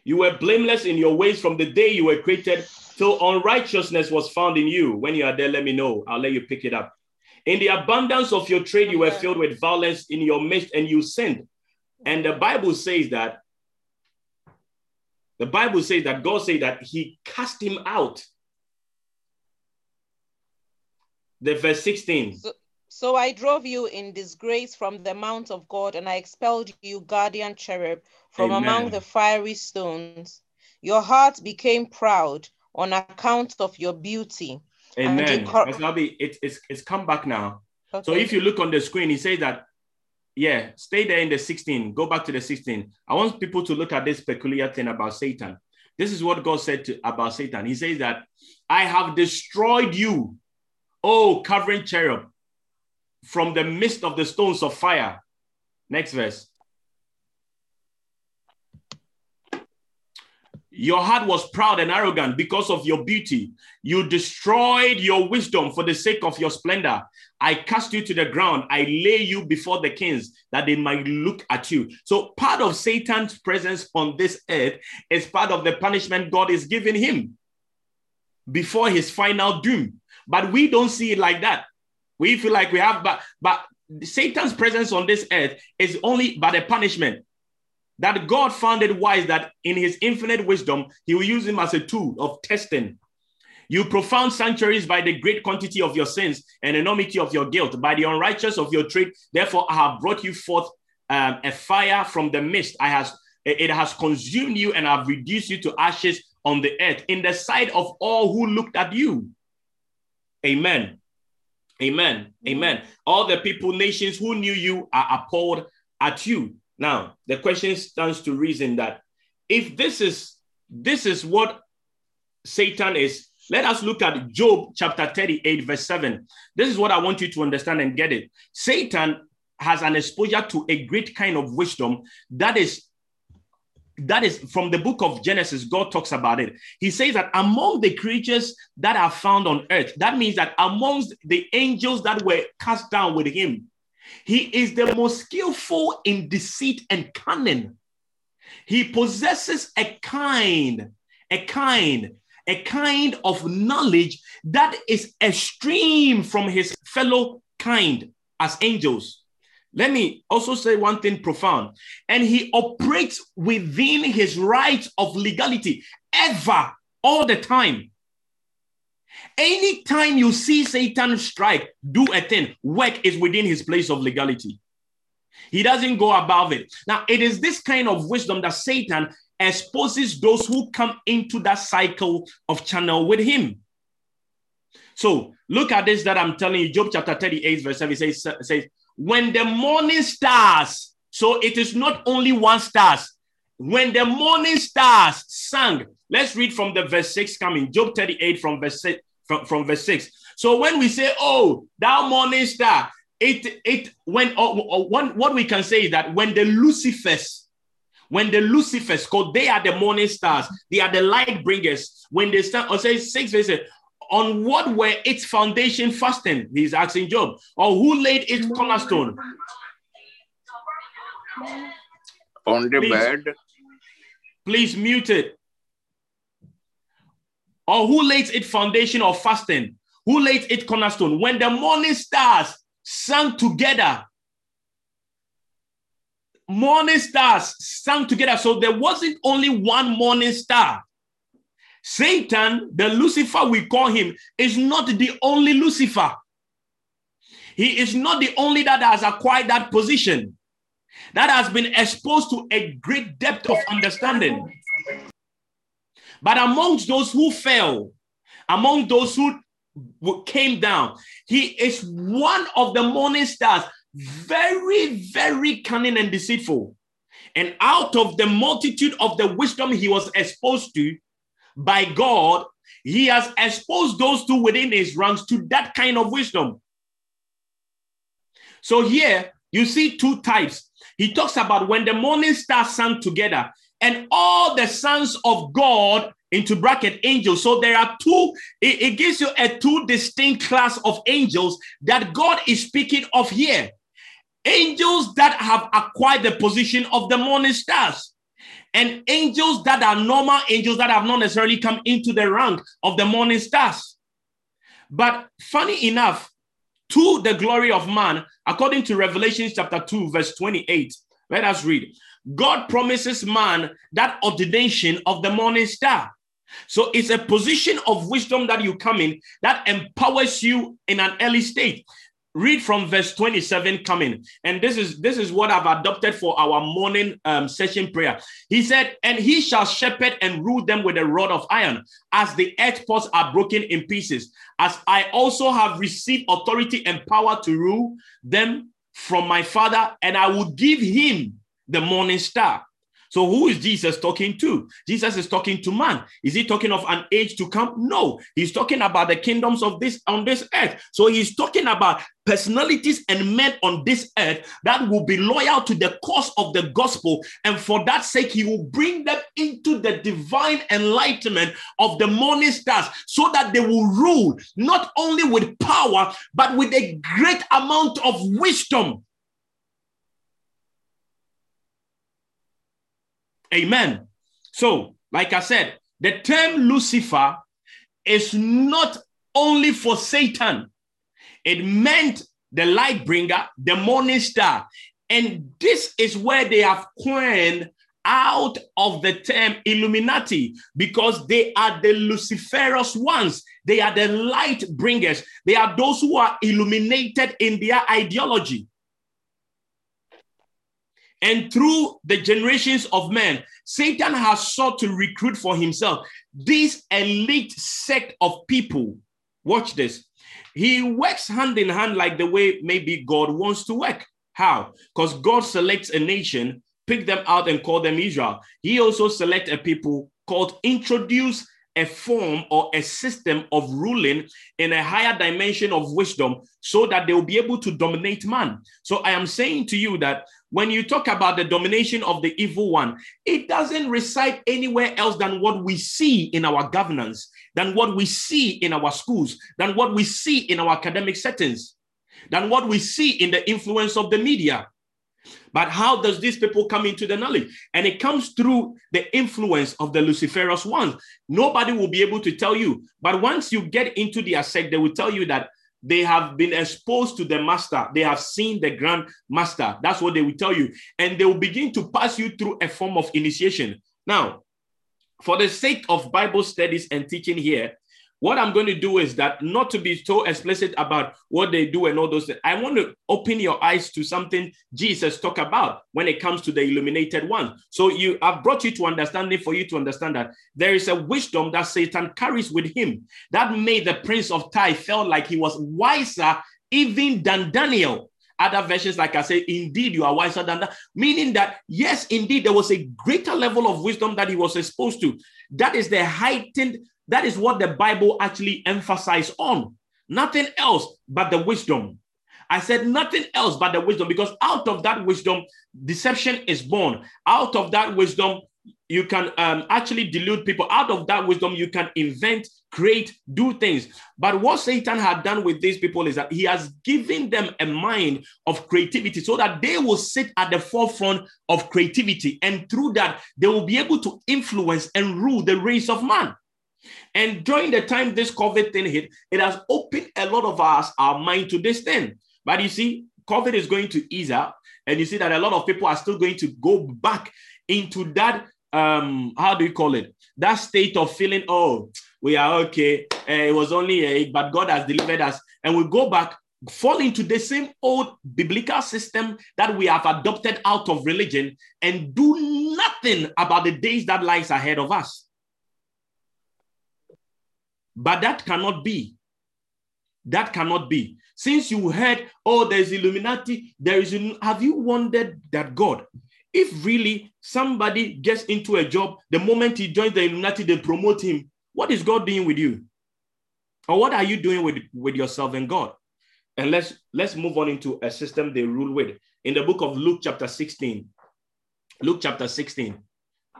You were blameless in your ways from the day you were created till unrighteousness was found in you. When you are there, let me know. I'll let you pick it up. In the abundance of your trade, you were filled with violence in your midst and you sinned. And the Bible says that the Bible says that God said that he cast him out the verse 16. So, So I drove you in disgrace from the mount of God, and I expelled you, guardian cherub, from Amen. among the fiery stones. Your heart became proud on account of your beauty. You Amen. Abi, it, it's, it's come back now. So if you look on the screen, he says that, yeah, stay there in the 16. Go back to the 16. I want people to look at this peculiar thing about Satan. This is what God said to, about Satan. He says that I have destroyed you, oh covering cherub, from the midst of the stones of fire. Next verse. Your heart was proud and arrogant because of your beauty. You destroyed your wisdom for the sake of your splendor. I cast you to the ground. I lay you before the kings that they might look at you. So, part of Satan's presence on this earth is part of the punishment God is giving him before his final doom. But we don't see it like that. We feel like we have, but, but Satan's presence on this earth is only but a punishment that God found it wise that in his infinite wisdom, he will use him as a tool of testing. You profound sanctuaries by the great quantity of your sins and enormity of your guilt, by the unrighteous of your trade. Therefore, I have brought you forth um, a fire from the mist. I has it has consumed you and I've reduced you to ashes on the earth in the sight of all who looked at you. Amen. Amen. Amen. All the people, nations who knew you are appalled at you. Now, the question stands to reason that if this is this is what Satan is, let us look at Job chapter 38, verse 7. This is what I want you to understand and get it. Satan has an exposure to a great kind of wisdom that is that is from the book of Genesis, God talks about it. He says that among the creatures that are found on earth, that means that amongst the angels that were cast down with him, he is the most skillful in deceit and cunning. He possesses a kind, a kind, a kind of knowledge that is extreme from his fellow kind as angels. Let me also say one thing profound. And he operates within his rights of legality ever, all the time. Anytime you see Satan strike, do a thing, work is within his place of legality. He doesn't go above it. Now, it is this kind of wisdom that Satan exposes those who come into that cycle of channel with him. So, look at this that I'm telling you. Job chapter 38, verse 7 says, says when the morning stars, so it is not only one stars, when the morning stars sang, let's read from the verse 6 coming, Job 38 from verse 6, from, from verse 6. So when we say, oh, thou morning star, it it when oh, oh, one what we can say is that when the Lucifers, when the Lucifers, because they are the morning stars, they are the light bringers. When they stand, or say six verses, on what were its foundation fasting? He's asking Job, or who laid its cornerstone? On the Please. bed, Please mute it. Or who laid its foundation of fasting? Who laid its cornerstone? When the morning stars sang together, morning stars sang together. So there wasn't only one morning star. Satan, the Lucifer we call him, is not the only Lucifer. He is not the only that has acquired that position, that has been exposed to a great depth of understanding. But amongst those who fell, among those who came down, he is one of the morning stars, very, very cunning and deceitful. And out of the multitude of the wisdom he was exposed to, by God, he has exposed those two within his ranks to that kind of wisdom. So here you see two types. He talks about when the morning stars sang together and all the sons of God into bracket angels. So there are two, it, it gives you a two distinct class of angels that God is speaking of here. Angels that have acquired the position of the morning stars and angels that are normal angels that have not necessarily come into the rank of the morning stars. But funny enough, to the glory of man, according to Revelation chapter 2, verse 28, let us read. God promises man that ordination of the morning star. So it's a position of wisdom that you come in that empowers you in an early state. Read from verse 27 coming. And this is this is what i've adopted for our morning um, session prayer. He said and he shall shepherd and rule them with a rod of iron as the earth pots are broken in pieces as i also have received authority and power to rule them from my father and i will give him the morning star so who is Jesus talking to? Jesus is talking to man. Is he talking of an age to come? No, he's talking about the kingdoms of this on this earth. So he's talking about personalities and men on this earth that will be loyal to the cause of the gospel. And for that sake, he will bring them into the divine enlightenment of the morning stars so that they will rule not only with power, but with a great amount of wisdom Amen. So, like I said, the term Lucifer is not only for Satan, it meant the light bringer, the morning star. And this is where they have coined out of the term Illuminati because they are the Luciferous ones. They are the light bringers. They are those who are illuminated in their ideology. And through the generations of men, Satan has sought to recruit for himself this elite sect of people. Watch this. He works hand in hand like the way maybe God wants to work. How? Because God selects a nation, pick them out and call them Israel. He also select a people called introduce a form or a system of ruling in a higher dimension of wisdom so that they will be able to dominate man. So I am saying to you that when you talk about the domination of the evil one, it doesn't reside anywhere else than what we see in our governance, than what we see in our schools, than what we see in our academic settings, than what we see in the influence of the media. But how does these people come into the knowledge? And it comes through the influence of the Luciferous ones. Nobody will be able to tell you. But once you get into the sect, they will tell you that they have been exposed to the master. They have seen the grand master. That's what they will tell you. And they will begin to pass you through a form of initiation. Now, for the sake of Bible studies and teaching here, what I'm going to do is that not to be so explicit about what they do and all those things. I want to open your eyes to something Jesus talked about when it comes to the illuminated one. So you I've brought you to understanding for you to understand that there is a wisdom that Satan carries with him that made the prince of Tyre felt like he was wiser even than Daniel. Other versions, like I say, indeed you are wiser than that, meaning that yes, indeed there was a greater level of wisdom that he was exposed to. That is the heightened that is what the Bible actually emphasizes on. Nothing else but the wisdom. I said nothing else but the wisdom because out of that wisdom, deception is born. Out of that wisdom, you can um, actually delude people. Out of that wisdom, you can invent, create, do things. But what Satan had done with these people is that he has given them a mind of creativity so that they will sit at the forefront of creativity. And through that, they will be able to influence and rule the race of man. And during the time this COVID thing hit, it has opened a lot of us our mind to this thing. But you see, COVID is going to ease up, and you see that a lot of people are still going to go back into that. Um, how do you call it? That state of feeling, oh, we are okay. Uh, it was only a, but God has delivered us, and we go back fall into the same old biblical system that we have adopted out of religion and do nothing about the days that lies ahead of us but that cannot be. That cannot be. Since you heard, oh, there's Illuminati, there is, have you wondered that God, if really somebody gets into a job, the moment he joins the Illuminati, they promote him, what is God doing with you? Or what are you doing with, with yourself and God? And let's let's move on into a system they rule with. In the book of Luke, chapter 16, Luke chapter 16,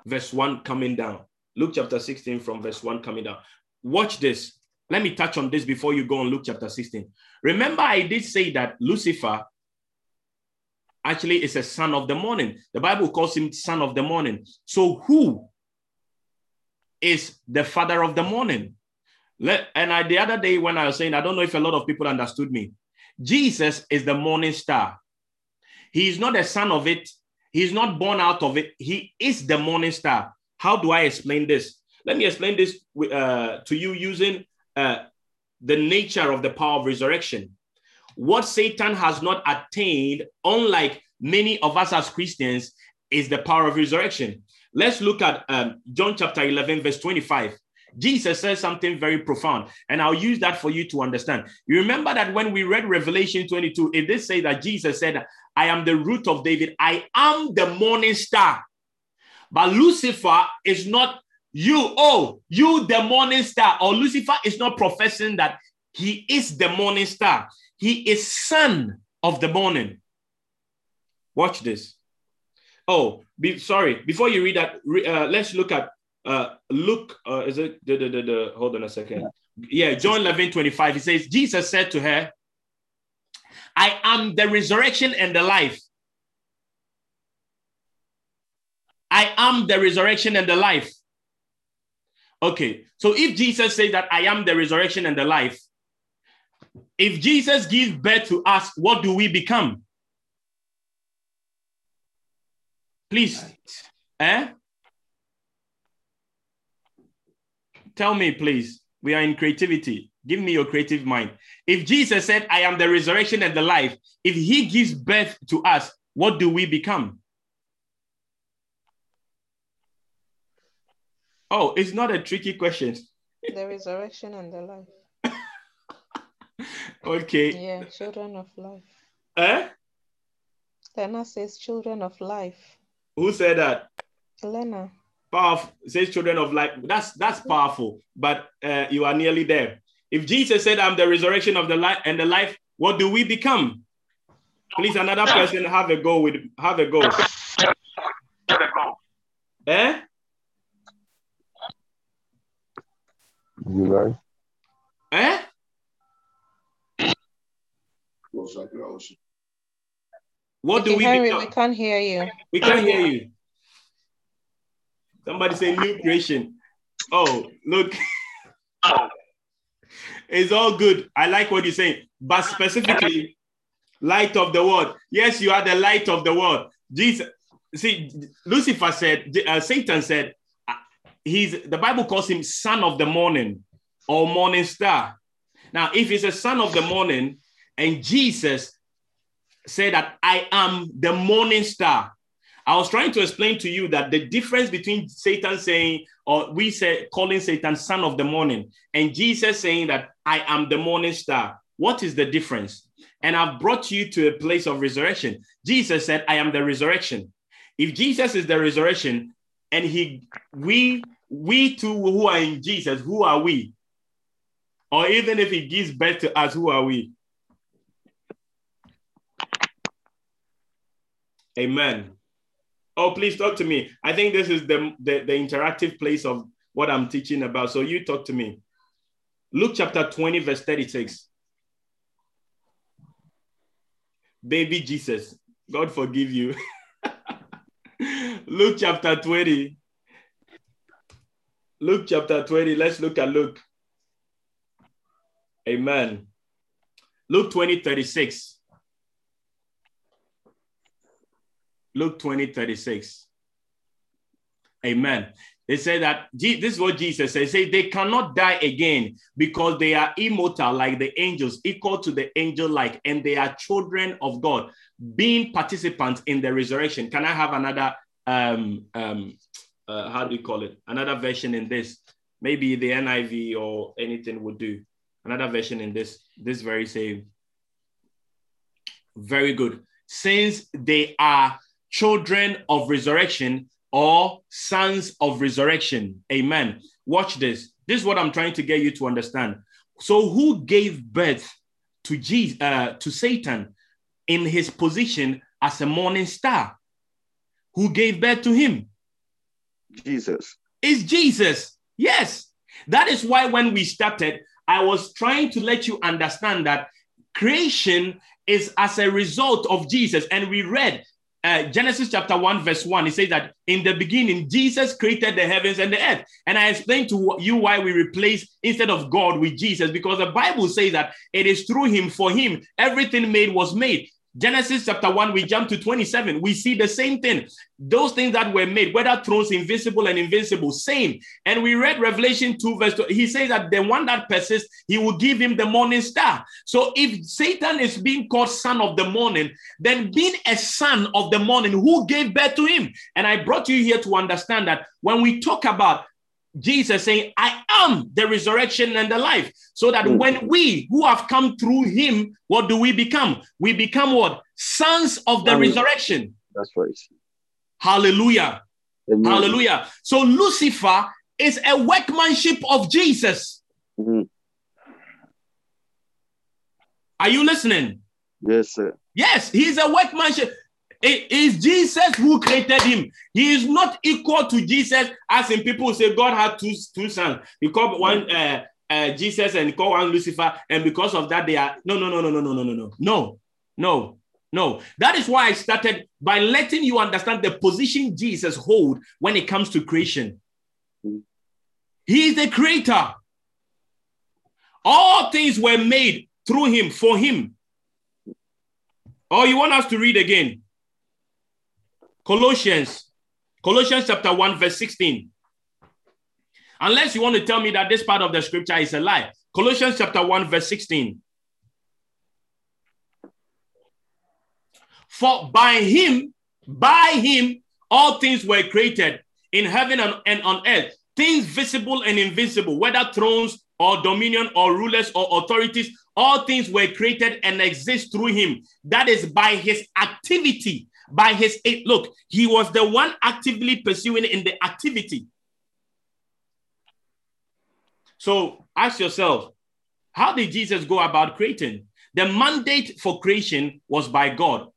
verse 1 coming down. Luke chapter 16 from verse 1 coming down. Watch this. Let me touch on this before you go on Luke chapter 16. Remember, I did say that Lucifer actually is a son of the morning. The Bible calls him son of the morning. So, who is the father of the morning? Let, and I, the other day, when I was saying, I don't know if a lot of people understood me. Jesus is the morning star. He is not a son of it. He's not born out of it. He is the morning star. How do I explain this? Let me explain this uh, to you using uh, the nature of the power of resurrection. what Satan has not attained, unlike many of us as Christians, is the power of resurrection. Let's look at um, John chapter 11, verse 25. Jesus says something very profound, and I'll use that for you to understand. You remember that when we read Revelation 22, it did say that Jesus said, I am the root of David, I am the morning star. But Lucifer is not you, oh, you, the morning star, or Lucifer is not professing that he is the morning star. He is son of the morning. Watch this. Oh, be, sorry. Before you read that, uh, let's look at uh, Luke. Uh, is it the, hold on a second? Yeah, John 11 25. He says, Jesus said to her, I am the resurrection and the life. I am the resurrection and the life. Okay, so if Jesus says that I am the resurrection and the life, if Jesus gives birth to us, what do we become? Please. Eh? Tell me, please. We are in creativity. Give me your creative mind. If Jesus said, I am the resurrection and the life, if he gives birth to us, what do we become? Oh, it's not a tricky question. The resurrection and the life. okay. Yeah, children of life. Eh? Lena says children of life. Who said that? Lena. Powerful says children of life. That's that's powerful, but uh, you are nearly there. If Jesus said, I'm the resurrection of the life and the life, what do we become? Please, another person have a go with have a go. Eh? July. Eh? What do we Henry, become? we can't hear you. We can't hear you. Somebody say new creation. Oh, look. it's all good. I like what you're saying. But specifically, light of the world. Yes, you are the light of the world. Jesus. See, Lucifer said, uh, Satan said, he's the Bible calls him son of the morning or morning star. Now, if he's a son of the morning, and Jesus said that I am the morning star. I was trying to explain to you that the difference between Satan saying, or we say calling Satan son of the morning, and Jesus saying that I am the morning star. What is the difference? And I've brought you to a place of resurrection. Jesus said, I am the resurrection. If Jesus is the resurrection, and he we we too who are in Jesus, who are we? Or even if he gives birth to us, who are we? Amen. Oh, please talk to me. I think this is the, the, the, interactive place of what I'm teaching about. So you talk to me. Luke chapter 20, verse 36. Baby Jesus, God forgive you. Luke chapter 20. Luke chapter 20. Let's look at Luke. Amen. Luke 20, 36. Luke 20, 36. Amen. They say that this is what Jesus says. Say they cannot die again because they are immortal like the angels, equal to the angel like, and they are children of God, being participants in the resurrection. Can I have another um um uh, how do you call it? Another version in this? Maybe the NIV or anything would do. Another version in this, this very same. Very good. Since they are children of resurrection or sons of resurrection. Amen. Watch this. This is what I'm trying to get you to understand. So, who gave birth to Jesus, uh, to Satan in his position as a morning star? Who gave birth to him? Jesus. Is Jesus. Yes. That is why when we started, I was trying to let you understand that creation is as a result of Jesus. And we read uh, Genesis chapter 1, verse 1, it says that in the beginning, Jesus created the heavens and the earth. And I explained to you why we replace instead of God with Jesus, because the Bible says that it is through him, for him, everything made was made. Genesis chapter 1, we jump to 27. We see the same thing. Those things that were made, whether thrones invisible and invincible, same. And we read Revelation 2, verse 2. He says that the one that persists, he will give him the morning star. So if Satan is being called son of the morning, then being a son of the morning, who gave birth to him? And I brought you here to understand that when we talk about Jesus saying, I am the resurrection and the life. So that mm. when we who have come through him, what do we become? We become what? Sons of the resurrection. That's right. Hallelujah. Amen. Hallelujah. So Lucifer is a workmanship of Jesus. Mm. Are you listening? Yes, sir. Yes, he's a workmanship. It is Jesus who created him. He is not equal to Jesus, as in people say God had two, two sons. He called one uh, uh, Jesus and called one Lucifer, and because of that, they are no, no, no, no, no, no, no, no, no, no, no, no. That is why I started by letting you understand the position Jesus hold when it comes to creation. He is the creator. All things were made through him, for him. Oh, you want us to read again? Colossians, Colossians chapter 1, verse 16. Unless you want to tell me that this part of the scripture is a lie. Colossians chapter 1, verse 16. For by him, by him, all things were created in heaven and, and on earth, things visible and invisible, whether thrones or dominion or rulers or authorities, all things were created and exist through him. That is by his activity by his eh, look, he was the one actively pursuing in the activity. So ask yourself, how did Jesus go about creating? The mandate for creation was by God,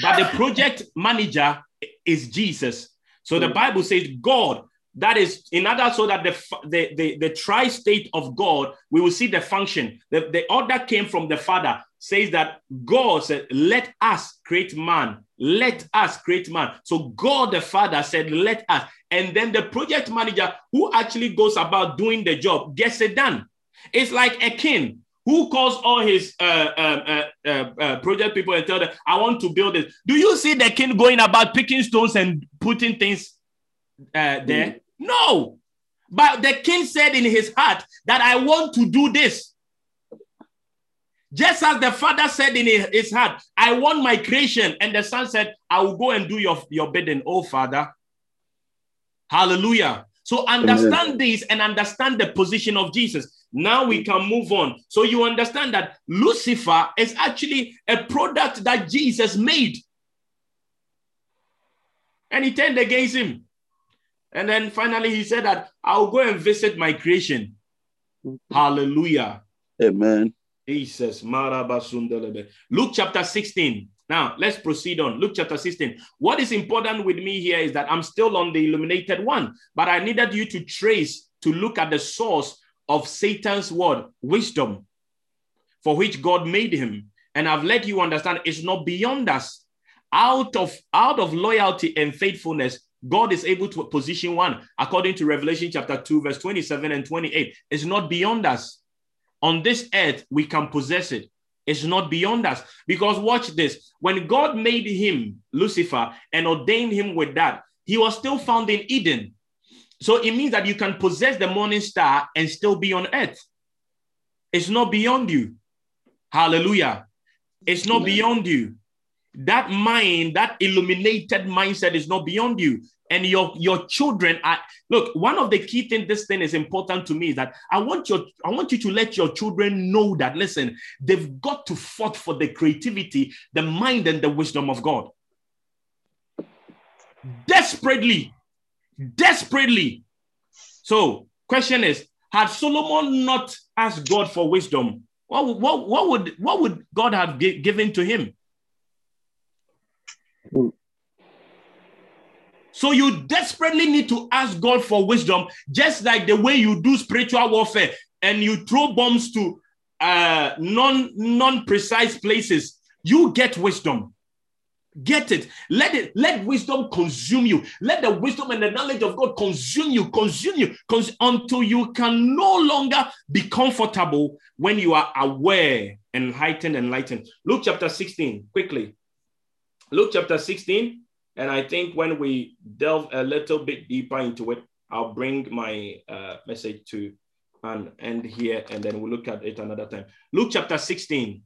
but the project manager is Jesus. So the hmm. Bible says God that is in order so that the the the, the tri-state of god we will see the function the, the order came from the father says that god said let us create man let us create man so god the father said let us and then the project manager who actually goes about doing the job gets it done it's like a king who calls all his uh, um, uh, uh, uh, project people and tell them, I want to build it. Do you see the king going about picking stones and putting things uh, there? Mm. No. But the king said in his heart that I want to do this. Just as the father said in his heart, I want my creation. And the son said, I will go and do your, your bidding, oh father. Hallelujah. So understand Amen. this and understand the position of Jesus. Now we can move on. So you understand that Lucifer is actually a product that Jesus made. And he turned against him. And then finally, he said that I'll go and visit my creation. Mm-hmm. Hallelujah. Amen. Jesus. Luke chapter 16. Now, let's proceed on. Luke chapter 16. What is important with me here is that I'm still on the illuminated one, but I needed you to trace, to look at the source of Satan's word, wisdom, for which God made him. And I've let you understand it's not beyond us. Out of, out of loyalty and faithfulness, God is able to position one according to Revelation chapter 2, verse 27 and 28. It's not beyond us. On this earth, we can possess it. It's not beyond us. Because watch this when God made him, Lucifer, and ordained him with that, he was still found in Eden. So it means that you can possess the morning star and still be on earth. It's not beyond you. Hallelujah. It's not Amen. beyond you. That mind, that illuminated mindset is not beyond you and your your children are look one of the key things this thing is important to me is that i want your i want you to let your children know that listen they've got to fight for the creativity the mind and the wisdom of god. Desperately desperately. So question is had solomon not asked god for wisdom what, what, what would what would god have given to him hmm. So you desperately need to ask God for wisdom, just like the way you do spiritual warfare and you throw bombs to uh, non non precise places. You get wisdom. Get it. Let it. Let wisdom consume you. Let the wisdom and the knowledge of God consume you. Consume you cons- until you can no longer be comfortable when you are aware and heightened and enlightened. Luke chapter 16, quickly. Luke chapter 16. And I think when we delve a little bit deeper into it, I'll bring my uh, message to an end here and then we'll look at it another time. Luke chapter 16.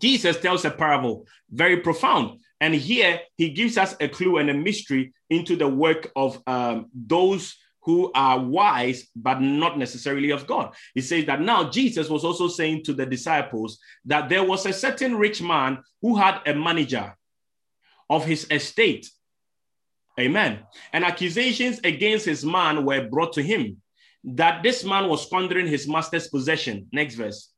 Jesus tells a parable, very profound. And here he gives us a clue and a mystery into the work of um, those who are wise, but not necessarily of God. He says that now Jesus was also saying to the disciples that there was a certain rich man who had a manager of his estate. Amen. And accusations against his man were brought to him that this man was squandering his master's possession. Next verse.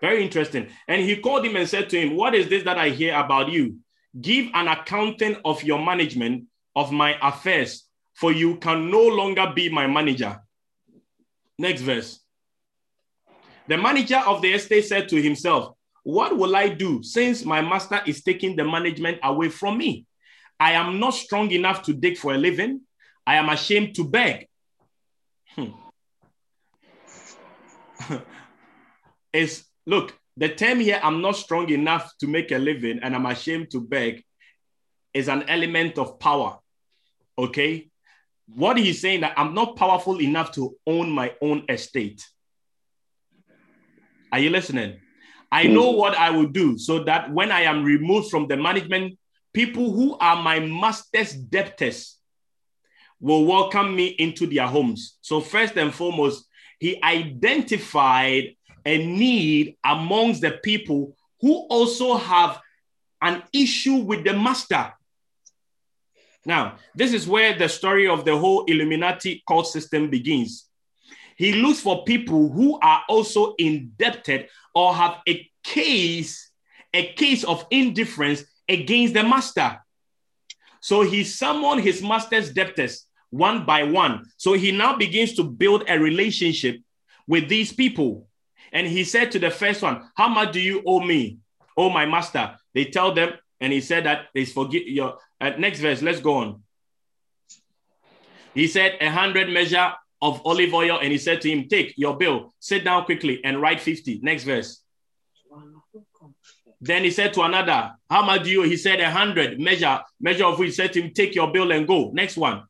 Very interesting. And he called him and said to him, What is this that I hear about you? Give an accounting of your management of my affairs, for you can no longer be my manager. Next verse. The manager of the estate said to himself, What will I do since my master is taking the management away from me? I am not strong enough to dig for a living. I am ashamed to beg. Hmm. is look, the term here, I'm not strong enough to make a living and I'm ashamed to beg, is an element of power. Okay. What he's saying that I'm not powerful enough to own my own estate. Are you listening? I hmm. know what I will do so that when I am removed from the management, people who are my master's debtors will welcome me into their homes. So, first and foremost, he identified a need amongst the people who also have an issue with the master. Now, this is where the story of the whole Illuminati cult system begins. He looks for people who are also indebted or have a case, a case of indifference against the master. So he summoned his master's debtors one by one. So he now begins to build a relationship with these people. And he said to the first one, How much do you owe me? Oh, my master. They tell them, and he said that they forget your uh, next verse. Let's go on. He said, A hundred measure of olive oil, and he said to him, Take your bill, sit down quickly, and write 50. Next verse. Then he said to another, How much do you? He said, A hundred measure, measure of which he said to him, Take your bill and go. Next one.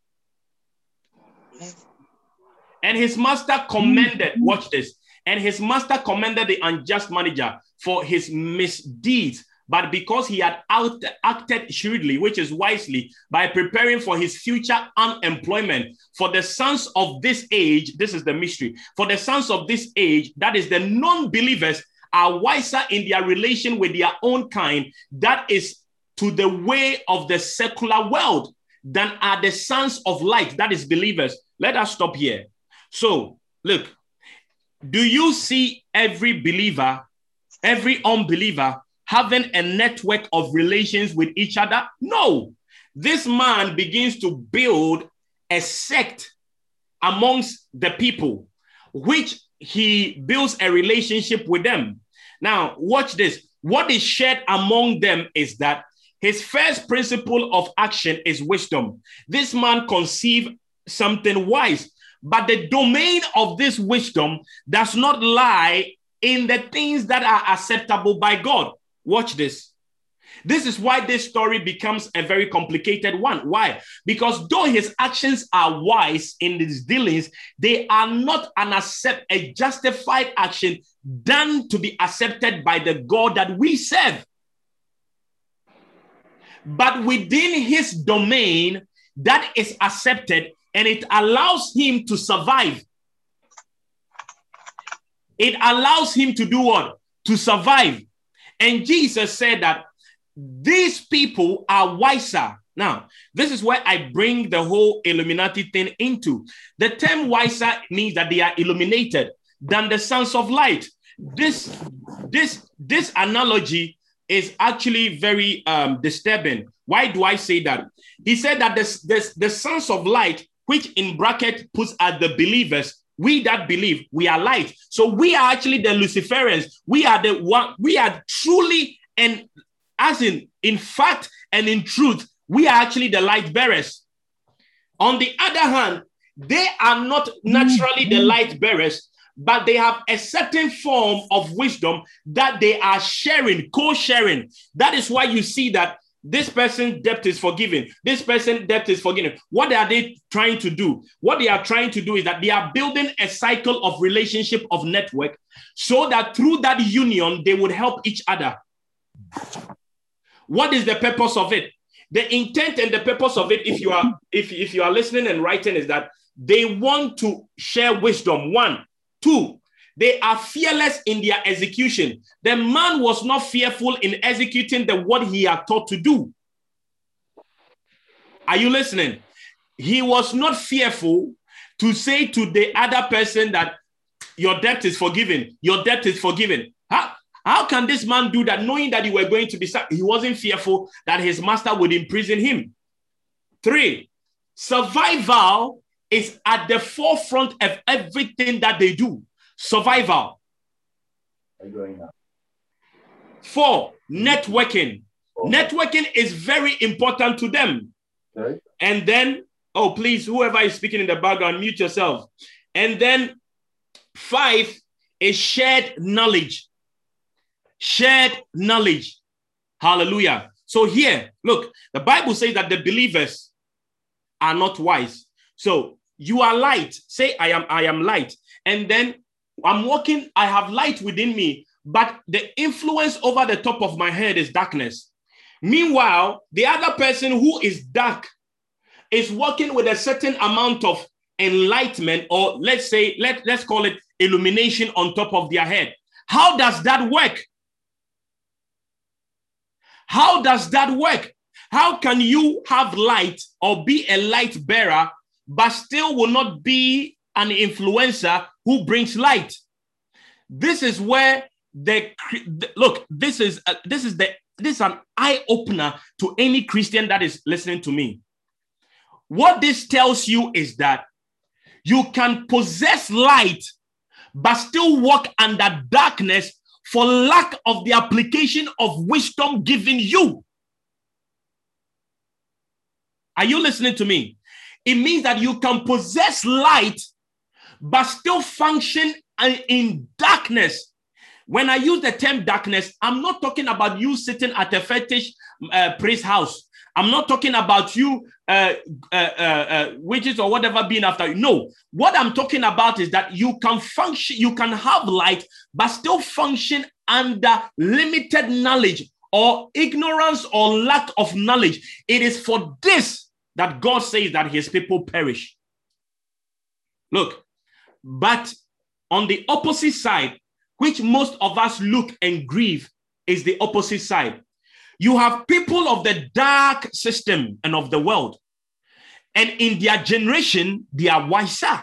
And his master commended, watch this, and his master commended the unjust manager for his misdeeds. But because he had out, acted shrewdly, which is wisely, by preparing for his future unemployment, for the sons of this age, this is the mystery, for the sons of this age, that is the non believers, are wiser in their relation with their own kind, that is to the way of the secular world, than are the sons of light, that is believers. Let us stop here. So, look, do you see every believer, every unbeliever having a network of relations with each other? No. This man begins to build a sect amongst the people, which he builds a relationship with them. Now, watch this. What is shared among them is that his first principle of action is wisdom. This man conceived something wise but the domain of this wisdom does not lie in the things that are acceptable by God. Watch this. This is why this story becomes a very complicated one. Why? Because though his actions are wise in his dealings, they are not an accept a justified action done to be accepted by the God that we serve. But within his domain that is accepted, and it allows him to survive. It allows him to do what? To survive. And Jesus said that these people are wiser. Now, this is where I bring the whole Illuminati thing into. The term wiser means that they are illuminated than the sons of light. This, this, this analogy is actually very um, disturbing. Why do I say that? He said that the, the, the sons of light which in bracket puts at the believers we that believe we are light. So we are actually the luciferians. We are the one we are truly and as in in fact and in truth we are actually the light bearers. On the other hand they are not naturally the mm-hmm. light bearers but they have a certain form of wisdom that they are sharing, co-sharing. That is why you see that this person's debt is forgiven. This person's debt is forgiven. What are they trying to do? What they are trying to do is that they are building a cycle of relationship of network so that through that union they would help each other. What is the purpose of it? The intent and the purpose of it, if you are if, if you are listening and writing, is that they want to share wisdom. One, two, they are fearless in their execution. The man was not fearful in executing the what he had taught to do. Are you listening? He was not fearful to say to the other person that your debt is forgiven. Your debt is forgiven. How, how can this man do that knowing that he were going to be? He wasn't fearful that his master would imprison him. Three, survival is at the forefront of everything that they do. Survival. Four, networking. Oh. Networking is very important to them. Okay. And then, oh, please, whoever is speaking in the background, mute yourself. And then, five is shared knowledge. Shared knowledge. Hallelujah. So, here, look, the Bible says that the believers are not wise. So, you are light. Say, I am, I am light. And then I'm walking, I have light within me, but the influence over the top of my head is darkness. Meanwhile, the other person who is dark is walking with a certain amount of enlightenment, or let's say, let, let's call it illumination on top of their head. How does that work? How does that work? How can you have light or be a light bearer, but still will not be an influencer who brings light. This is where the look. This is uh, this is the this is an eye opener to any Christian that is listening to me. What this tells you is that you can possess light but still walk under darkness for lack of the application of wisdom given you. Are you listening to me? It means that you can possess light but still function in darkness. When I use the term darkness, I'm not talking about you sitting at a fetish uh, priest house. I'm not talking about you uh, uh, uh, uh, witches or whatever being after you. No, what I'm talking about is that you can function, you can have light, but still function under limited knowledge or ignorance or lack of knowledge. It is for this that God says that his people perish. Look, but on the opposite side, which most of us look and grieve, is the opposite side. You have people of the dark system and of the world. And in their generation, they are wiser.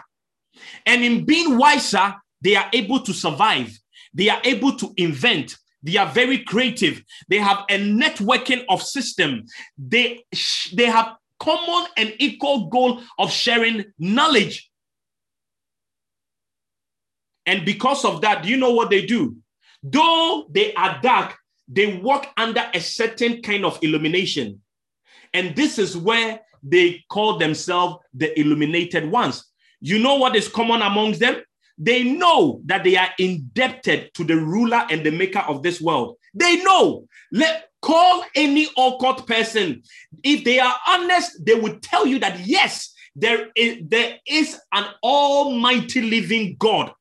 And in being wiser, they are able to survive. They are able to invent. They are very creative. They have a networking of system. They, they have common and equal goal of sharing knowledge and because of that, do you know what they do? Though they are dark, they walk under a certain kind of illumination. And this is where they call themselves the illuminated ones. You know what is common amongst them? They know that they are indebted to the ruler and the maker of this world. They know. Let call any occult person. If they are honest, they will tell you that yes, there is, there is an almighty living God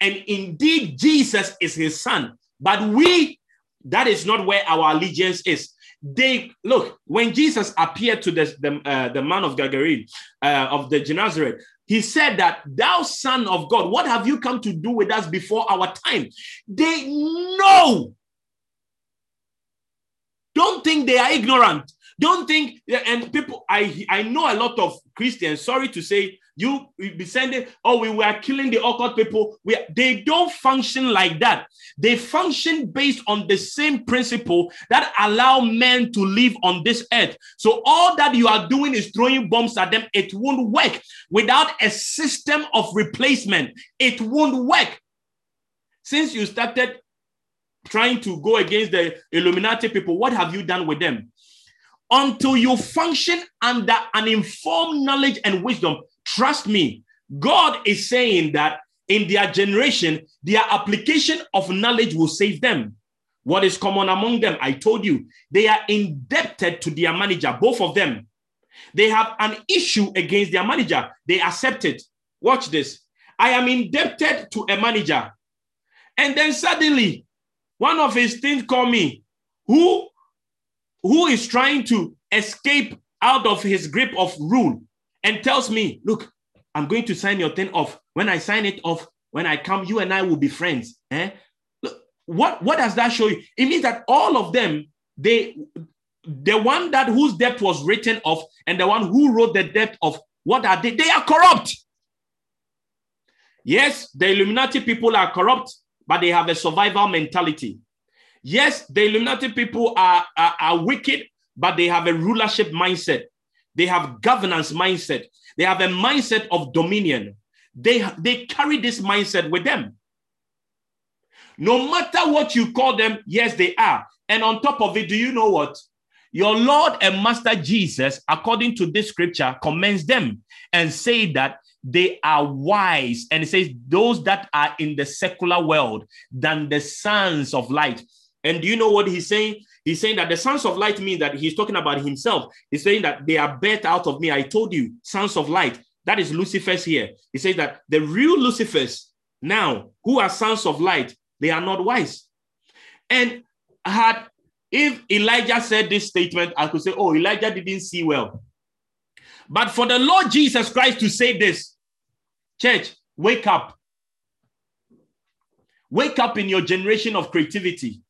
and indeed Jesus is his son. But we, that is not where our allegiance is. They look when Jesus appeared to the the, uh, the man of Gadarene uh, of the Gennesaret, he said that thou son of God, what have you come to do with us before our time? They know. Don't think they are ignorant. Don't think, and people, I I know a lot of Christians. Sorry to say, you be sending, oh, we were killing the occult people. We, they don't function like that. They function based on the same principle that allow men to live on this earth. So all that you are doing is throwing bombs at them. It won't work without a system of replacement. It won't work. Since you started trying to go against the Illuminati people, what have you done with them? Until you function under an informed knowledge and wisdom, Trust me, God is saying that in their generation, their application of knowledge will save them. What is common among them? I told you, they are indebted to their manager, both of them. They have an issue against their manager. They accept it. Watch this. I am indebted to a manager. And then suddenly, one of his things call me, who, who is trying to escape out of his grip of rule and tells me, look, I'm going to sign your thing off. When I sign it off, when I come, you and I will be friends. Eh? Look, What, what does that show you? It means that all of them, they the one that whose debt was written off and the one who wrote the debt of what are they? They are corrupt. Yes, the Illuminati people are corrupt, but they have a survival mentality. Yes, the Illuminati people are, are, are wicked, but they have a rulership mindset. They have governance mindset. They have a mindset of dominion. They, they carry this mindset with them. No matter what you call them, yes, they are. And on top of it, do you know what? Your Lord and Master Jesus, according to this scripture, commends them and say that they are wise. And it says, those that are in the secular world than the sons of light. And do you know what he's saying? He's saying that the sons of light means that he's talking about himself. He's saying that they are better out of me. I told you, sons of light. That is Lucifer's here. He says that the real Lucifers now, who are sons of light, they are not wise. And had if Elijah said this statement, I could say, oh, Elijah didn't see well. But for the Lord Jesus Christ to say this, church, wake up. Wake up in your generation of creativity.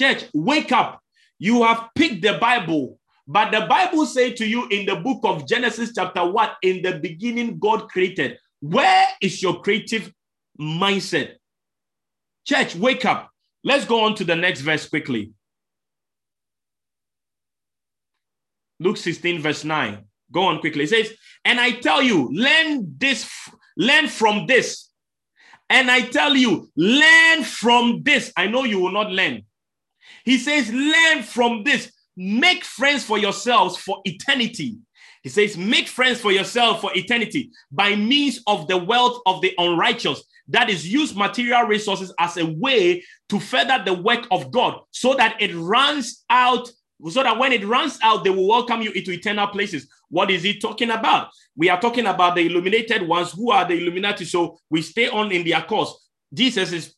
Church, wake up. You have picked the Bible, but the Bible say to you in the book of Genesis chapter 1, in the beginning God created. Where is your creative mindset? Church, wake up. Let's go on to the next verse quickly. Luke 16, verse 9. Go on quickly. It says, And I tell you, learn this, learn from this. And I tell you, learn from this. I know you will not learn. He says, learn from this. Make friends for yourselves for eternity. He says, make friends for yourself for eternity by means of the wealth of the unrighteous that is use material resources as a way to further the work of God so that it runs out so that when it runs out they will welcome you into eternal places what is he talking about we are talking about the illuminated ones who are the illuminati so we stay on in their course jesus is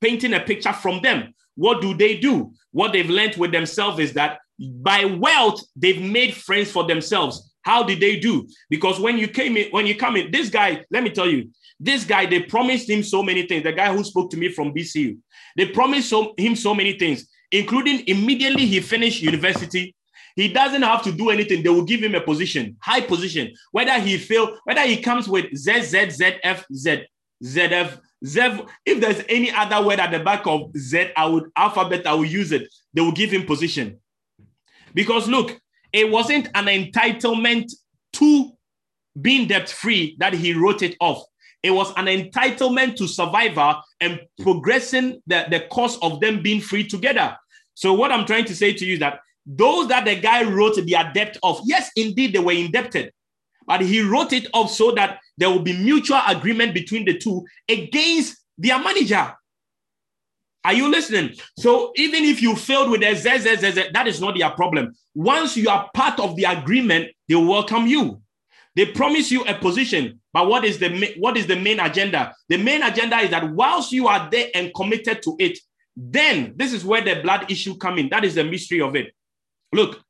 painting a picture from them what do they do what they've learned with themselves is that by wealth they've made friends for themselves how did they do because when you came in when you come in this guy let me tell you this guy, they promised him so many things. The guy who spoke to me from BCU, they promised so, him so many things, including immediately he finished university. He doesn't have to do anything. They will give him a position, high position. Whether he fail, whether he comes with Z, Z, Z, F, Z, ZF, Z. If there's any other word at the back of Z, I would alphabet, I will use it. They will give him position. Because look, it wasn't an entitlement to being debt free that he wrote it off. It was an entitlement to survival and progressing the, the course of them being free together. So, what I'm trying to say to you is that those that the guy wrote their debt of, yes, indeed, they were indebted, but he wrote it off so that there will be mutual agreement between the two against their manager. Are you listening? So even if you failed with a Z, that is not their problem. Once you are part of the agreement, they welcome you. They promise you a position, but what is the what is the main agenda? The main agenda is that whilst you are there and committed to it, then this is where the blood issue come in. That is the mystery of it. Look,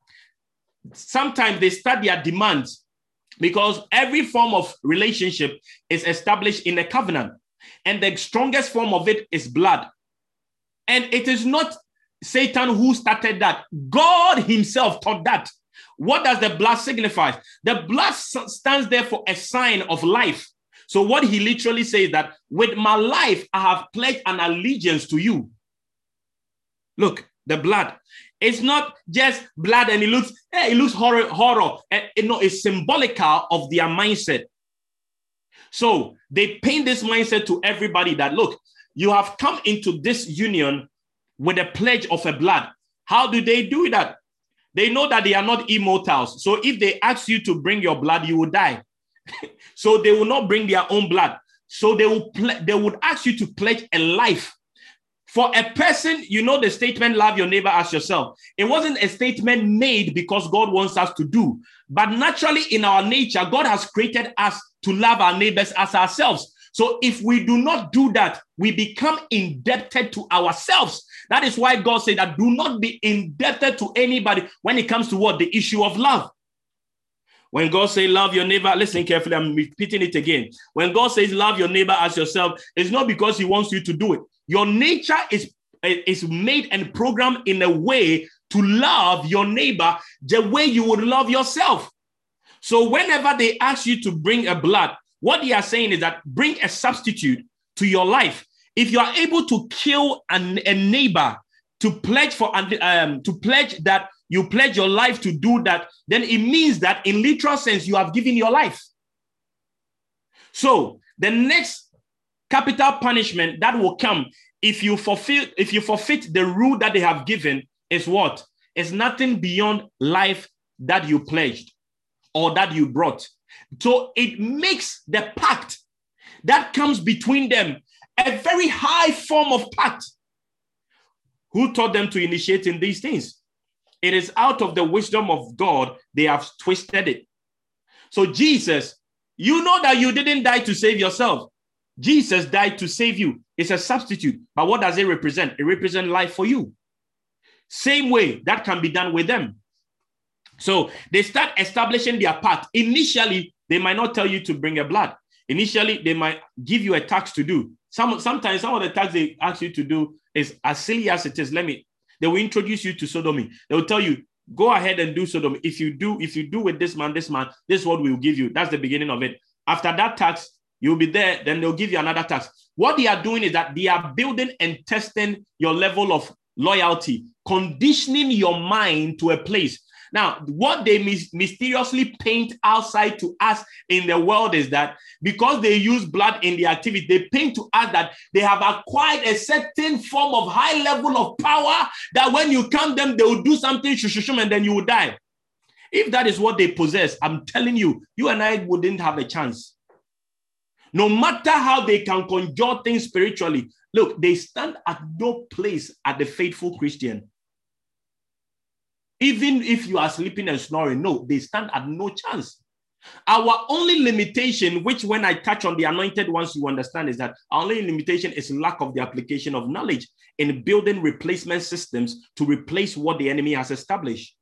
sometimes they start their demands because every form of relationship is established in a covenant, and the strongest form of it is blood. And it is not Satan who started that. God Himself taught that. What does the blood signify? The blood stands there for a sign of life. So, what he literally says that with my life, I have pledged an allegiance to you. Look, the blood. It's not just blood and it looks, hey, it looks horror, horror. And, you know, it's symbolical of their mindset. So they paint this mindset to everybody that look, you have come into this union with a pledge of a blood. How do they do that? They know that they are not immortals. So if they ask you to bring your blood, you will die. so they will not bring their own blood. So they will ple- they would ask you to pledge a life. For a person, you know the statement, love your neighbor as yourself. It wasn't a statement made because God wants us to do, but naturally in our nature, God has created us to love our neighbors as ourselves. So if we do not do that, we become indebted to ourselves. That is why God said that do not be indebted to anybody when it comes to what the issue of love. When God says love your neighbor, listen carefully, I'm repeating it again. When God says love your neighbor as yourself, it's not because he wants you to do it. Your nature is, is made and programmed in a way to love your neighbor the way you would love yourself. So whenever they ask you to bring a blood, what they are saying is that bring a substitute to your life. If you are able to kill an, a neighbor to pledge for um, to pledge that you pledge your life to do that, then it means that in literal sense you have given your life. So the next capital punishment that will come if you fulfill if you forfeit the rule that they have given is what? Is nothing beyond life that you pledged or that you brought. So it makes the pact that comes between them a very high form of pact. Who taught them to initiate in these things? It is out of the wisdom of God they have twisted it. So, Jesus, you know that you didn't die to save yourself. Jesus died to save you. It's a substitute. But what does it represent? It represents life for you. Same way that can be done with them. So they start establishing their path. Initially, they might not tell you to bring a blood. Initially, they might give you a task to do. Some sometimes some of the tasks they ask you to do is as silly as it is. Let me. They will introduce you to sodomy. They will tell you, go ahead and do sodomy. If you do, if you do with this man, this man, this is what we will give you. That's the beginning of it. After that tax, you'll be there. Then they'll give you another task. What they are doing is that they are building and testing your level of loyalty, conditioning your mind to a place now, what they mysteriously paint outside to us in the world is that because they use blood in the activity, they paint to us that they have acquired a certain form of high level of power that when you come them, they will do something, and then you will die. If that is what they possess, I'm telling you, you and I wouldn't have a chance. No matter how they can conjure things spiritually, look, they stand at no place at the faithful Christian. Even if you are sleeping and snoring, no, they stand at no chance. Our only limitation, which when I touch on the anointed ones, you understand, is that our only limitation is lack of the application of knowledge in building replacement systems to replace what the enemy has established.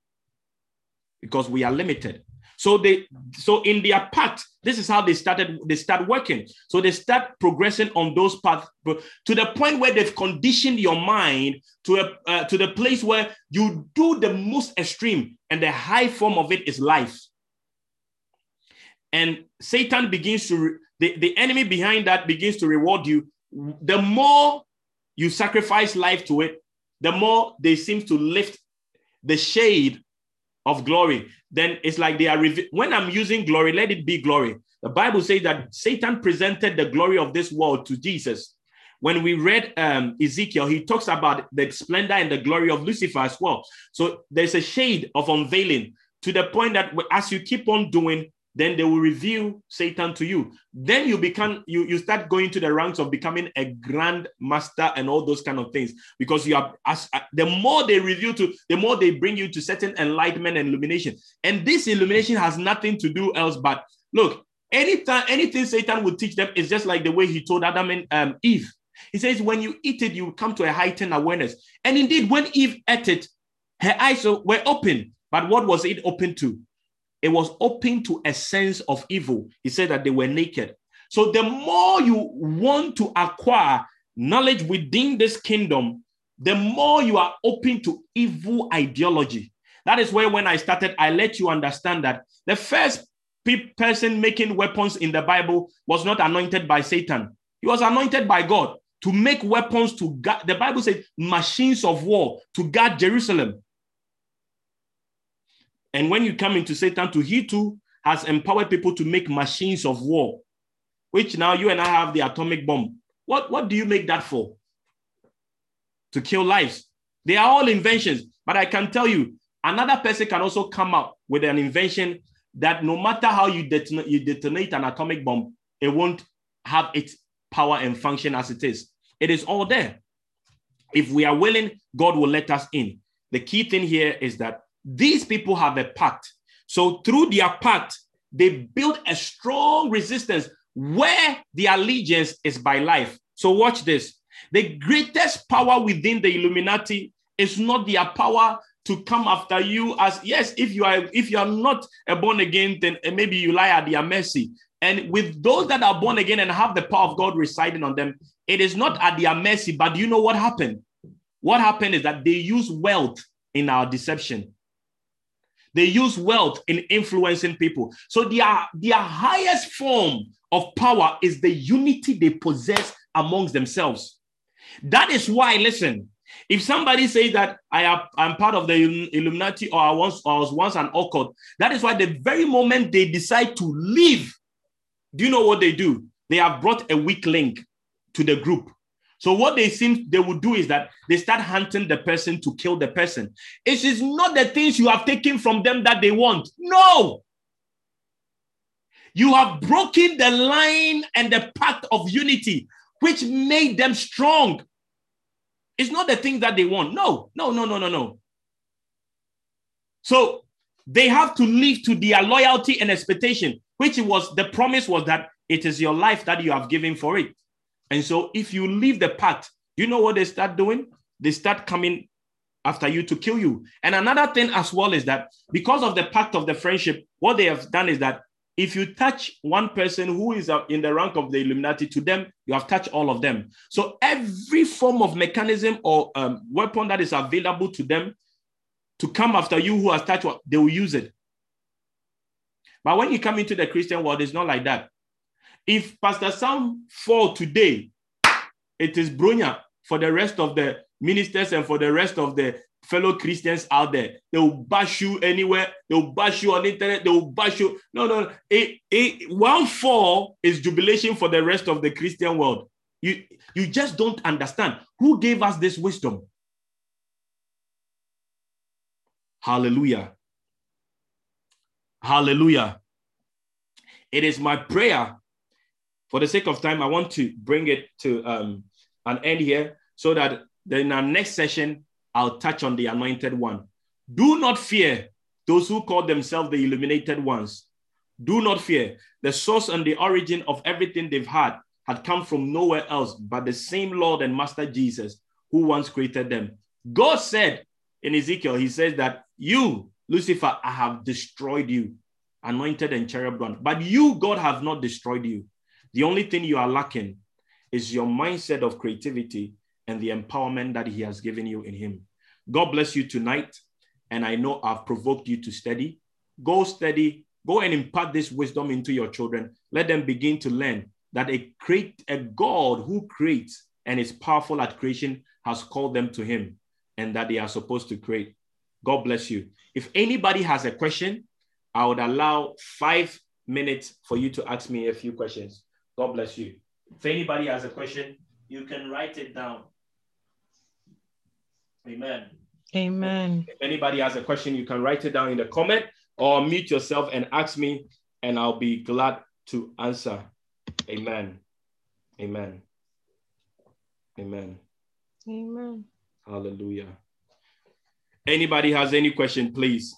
Because we are limited. So they so in their path, this is how they started, they start working. So they start progressing on those paths to the point where they've conditioned your mind to a uh, to the place where you do the most extreme, and the high form of it is life. And Satan begins to re- the, the enemy behind that begins to reward you. The more you sacrifice life to it, the more they seem to lift the shade of glory, then it's like they are when I'm using glory, let it be glory. The Bible says that Satan presented the glory of this world to Jesus. When we read um, Ezekiel, he talks about the splendor and the glory of Lucifer as well. So there's a shade of unveiling to the point that as you keep on doing, then they will reveal Satan to you. Then you become you you start going to the ranks of becoming a grand master and all those kind of things because you are as uh, the more they reveal to the more they bring you to certain enlightenment and illumination. And this illumination has nothing to do else but look, anytime anything Satan would teach them is just like the way he told Adam and um, Eve. He says, when you eat it, you come to a heightened awareness. And indeed, when Eve ate it, her eyes were open. But what was it open to? It was open to a sense of evil. He said that they were naked. So the more you want to acquire knowledge within this kingdom, the more you are open to evil ideology. That is where, when I started, I let you understand that the first person making weapons in the Bible was not anointed by Satan, he was anointed by God to make weapons to guard. The Bible said machines of war to guard Jerusalem. And when you come into Satan, to he too has empowered people to make machines of war, which now you and I have the atomic bomb. What, what do you make that for? To kill lives. They are all inventions, but I can tell you, another person can also come up with an invention that no matter how you detonate, you detonate an atomic bomb, it won't have its power and function as it is. It is all there. If we are willing, God will let us in. The key thing here is that these people have a pact. So through their pact, they build a strong resistance where the allegiance is by life. So watch this. The greatest power within the Illuminati is not their power to come after you as yes if you are if you are not a born again then maybe you lie at their mercy and with those that are born again and have the power of god residing on them it is not at their mercy but you know what happened what happened is that they use wealth in our deception they use wealth in influencing people so their their highest form of power is the unity they possess amongst themselves that is why, listen, if somebody says that I am I'm part of the Illuminati or I once or I was once an occult, that is why the very moment they decide to leave, do you know what they do? They have brought a weak link to the group. So what they seem they would do is that they start hunting the person to kill the person. It is not the things you have taken from them that they want. No. You have broken the line and the path of unity which made them strong. It's not the things that they want. No, no, no, no, no, no. So they have to live to their loyalty and expectation, which was the promise was that it is your life that you have given for it. And so if you leave the path, you know what they start doing? They start coming after you to kill you. And another thing as well is that because of the pact of the friendship, what they have done is that if you touch one person who is in the rank of the Illuminati, to them, you have touched all of them. So every form of mechanism or um, weapon that is available to them to come after you who has touched, they will use it. But when you come into the Christian world, it's not like that. If Pastor Sam fall today, it is Bronya for the rest of the ministers and for the rest of the fellow Christians out there. They will bash you anywhere. They will bash you on the internet. They will bash you. No, no. A, a, one fall is jubilation for the rest of the Christian world. You, you just don't understand. Who gave us this wisdom? Hallelujah. Hallelujah. It is my prayer. For the sake of time, I want to bring it to um, an end here so that in our next session, I'll touch on the anointed one. Do not fear those who call themselves the illuminated ones. Do not fear. The source and the origin of everything they've had had come from nowhere else but the same Lord and Master Jesus who once created them. God said in Ezekiel, He says that you, Lucifer, I have destroyed you, anointed and cherub one. But you, God, have not destroyed you. The only thing you are lacking is your mindset of creativity and the empowerment that He has given you in Him. God bless you tonight. And I know I've provoked you to study. Go study, go and impart this wisdom into your children. Let them begin to learn that a create a God who creates and is powerful at creation has called them to him and that they are supposed to create. God bless you. If anybody has a question, I would allow five minutes for you to ask me a few questions. God bless you. If anybody has a question, you can write it down. Amen. Amen. If anybody has a question, you can write it down in the comment or mute yourself and ask me, and I'll be glad to answer. Amen. Amen. Amen. Amen. Hallelujah. Anybody has any question, please?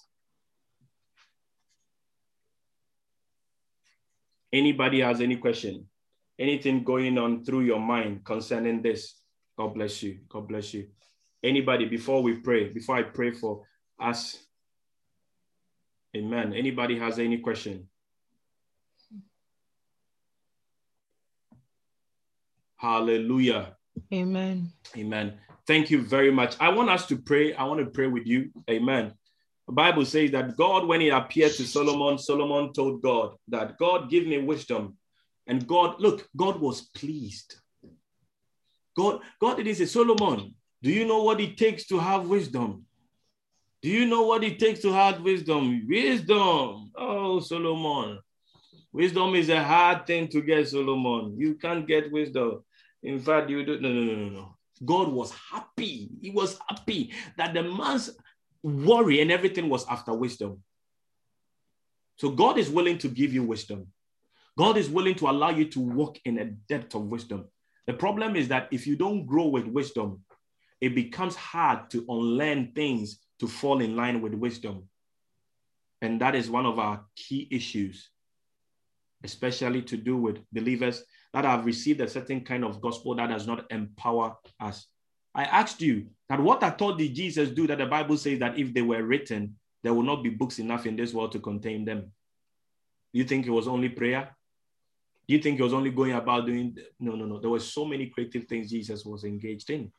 Anybody has any question? Anything going on through your mind concerning this? God bless you. God bless you. Anybody, before we pray, before I pray for us, amen. Anybody has any question? Hallelujah. Amen. Amen. Thank you very much. I want us to pray. I want to pray with you. Amen. The Bible says that God, when he appeared to Solomon, Solomon told God that God give me wisdom. And God, look, God was pleased. God, God didn't say, Solomon, do you know what it takes to have wisdom? Do you know what it takes to have wisdom? Wisdom. Oh, Solomon. Wisdom is a hard thing to get, Solomon. You can't get wisdom. In fact, you do. No, no, no, no, no. God was happy. He was happy that the man's worry and everything was after wisdom. So God is willing to give you wisdom. God is willing to allow you to walk in a depth of wisdom. The problem is that if you don't grow with wisdom, it becomes hard to unlearn things to fall in line with wisdom. And that is one of our key issues, especially to do with believers that have received a certain kind of gospel that does not empower us. I asked you that what I thought did Jesus do that the Bible says that if they were written, there will not be books enough in this world to contain them. Do you think it was only prayer? Do you think he was only going about doing? No, no, no. There were so many creative things Jesus was engaged in.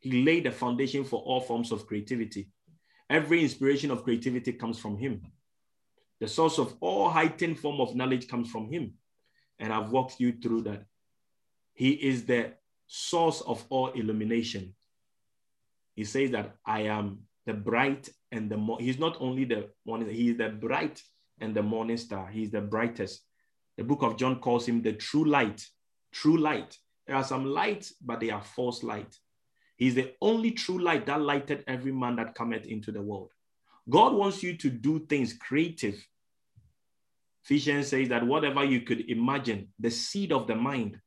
He laid the foundation for all forms of creativity. Every inspiration of creativity comes from him. The source of all heightened form of knowledge comes from him. And I've walked you through that. He is the source of all illumination. He says that I am the bright and the more. He's not only the one, he is the bright and the morning star. He's the brightest. The book of John calls him the true light. True light. There are some lights, but they are false light. He's the only true light that lighted every man that cometh into the world. God wants you to do things creative. Ephesians says that whatever you could imagine, the seed of the mind,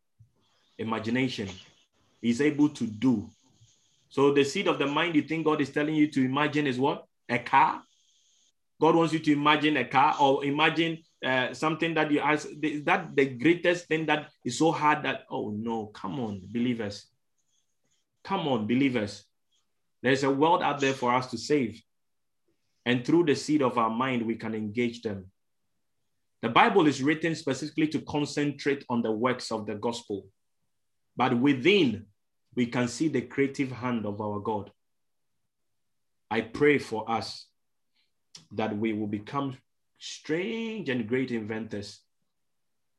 imagination, is able to do. So the seed of the mind you think God is telling you to imagine is what? A car. God wants you to imagine a car or imagine uh, something that you ask. Is that the greatest thing that is so hard that, oh no, come on, believers. Come on, believers. There's a world out there for us to save. And through the seed of our mind, we can engage them. The Bible is written specifically to concentrate on the works of the gospel. But within, we can see the creative hand of our God. I pray for us that we will become strange and great inventors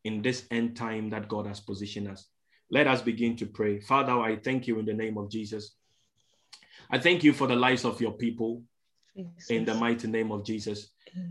in this end time that God has positioned us. Let us begin to pray. Father, I thank you in the name of Jesus. I thank you for the lives of your people in the mighty name of Jesus.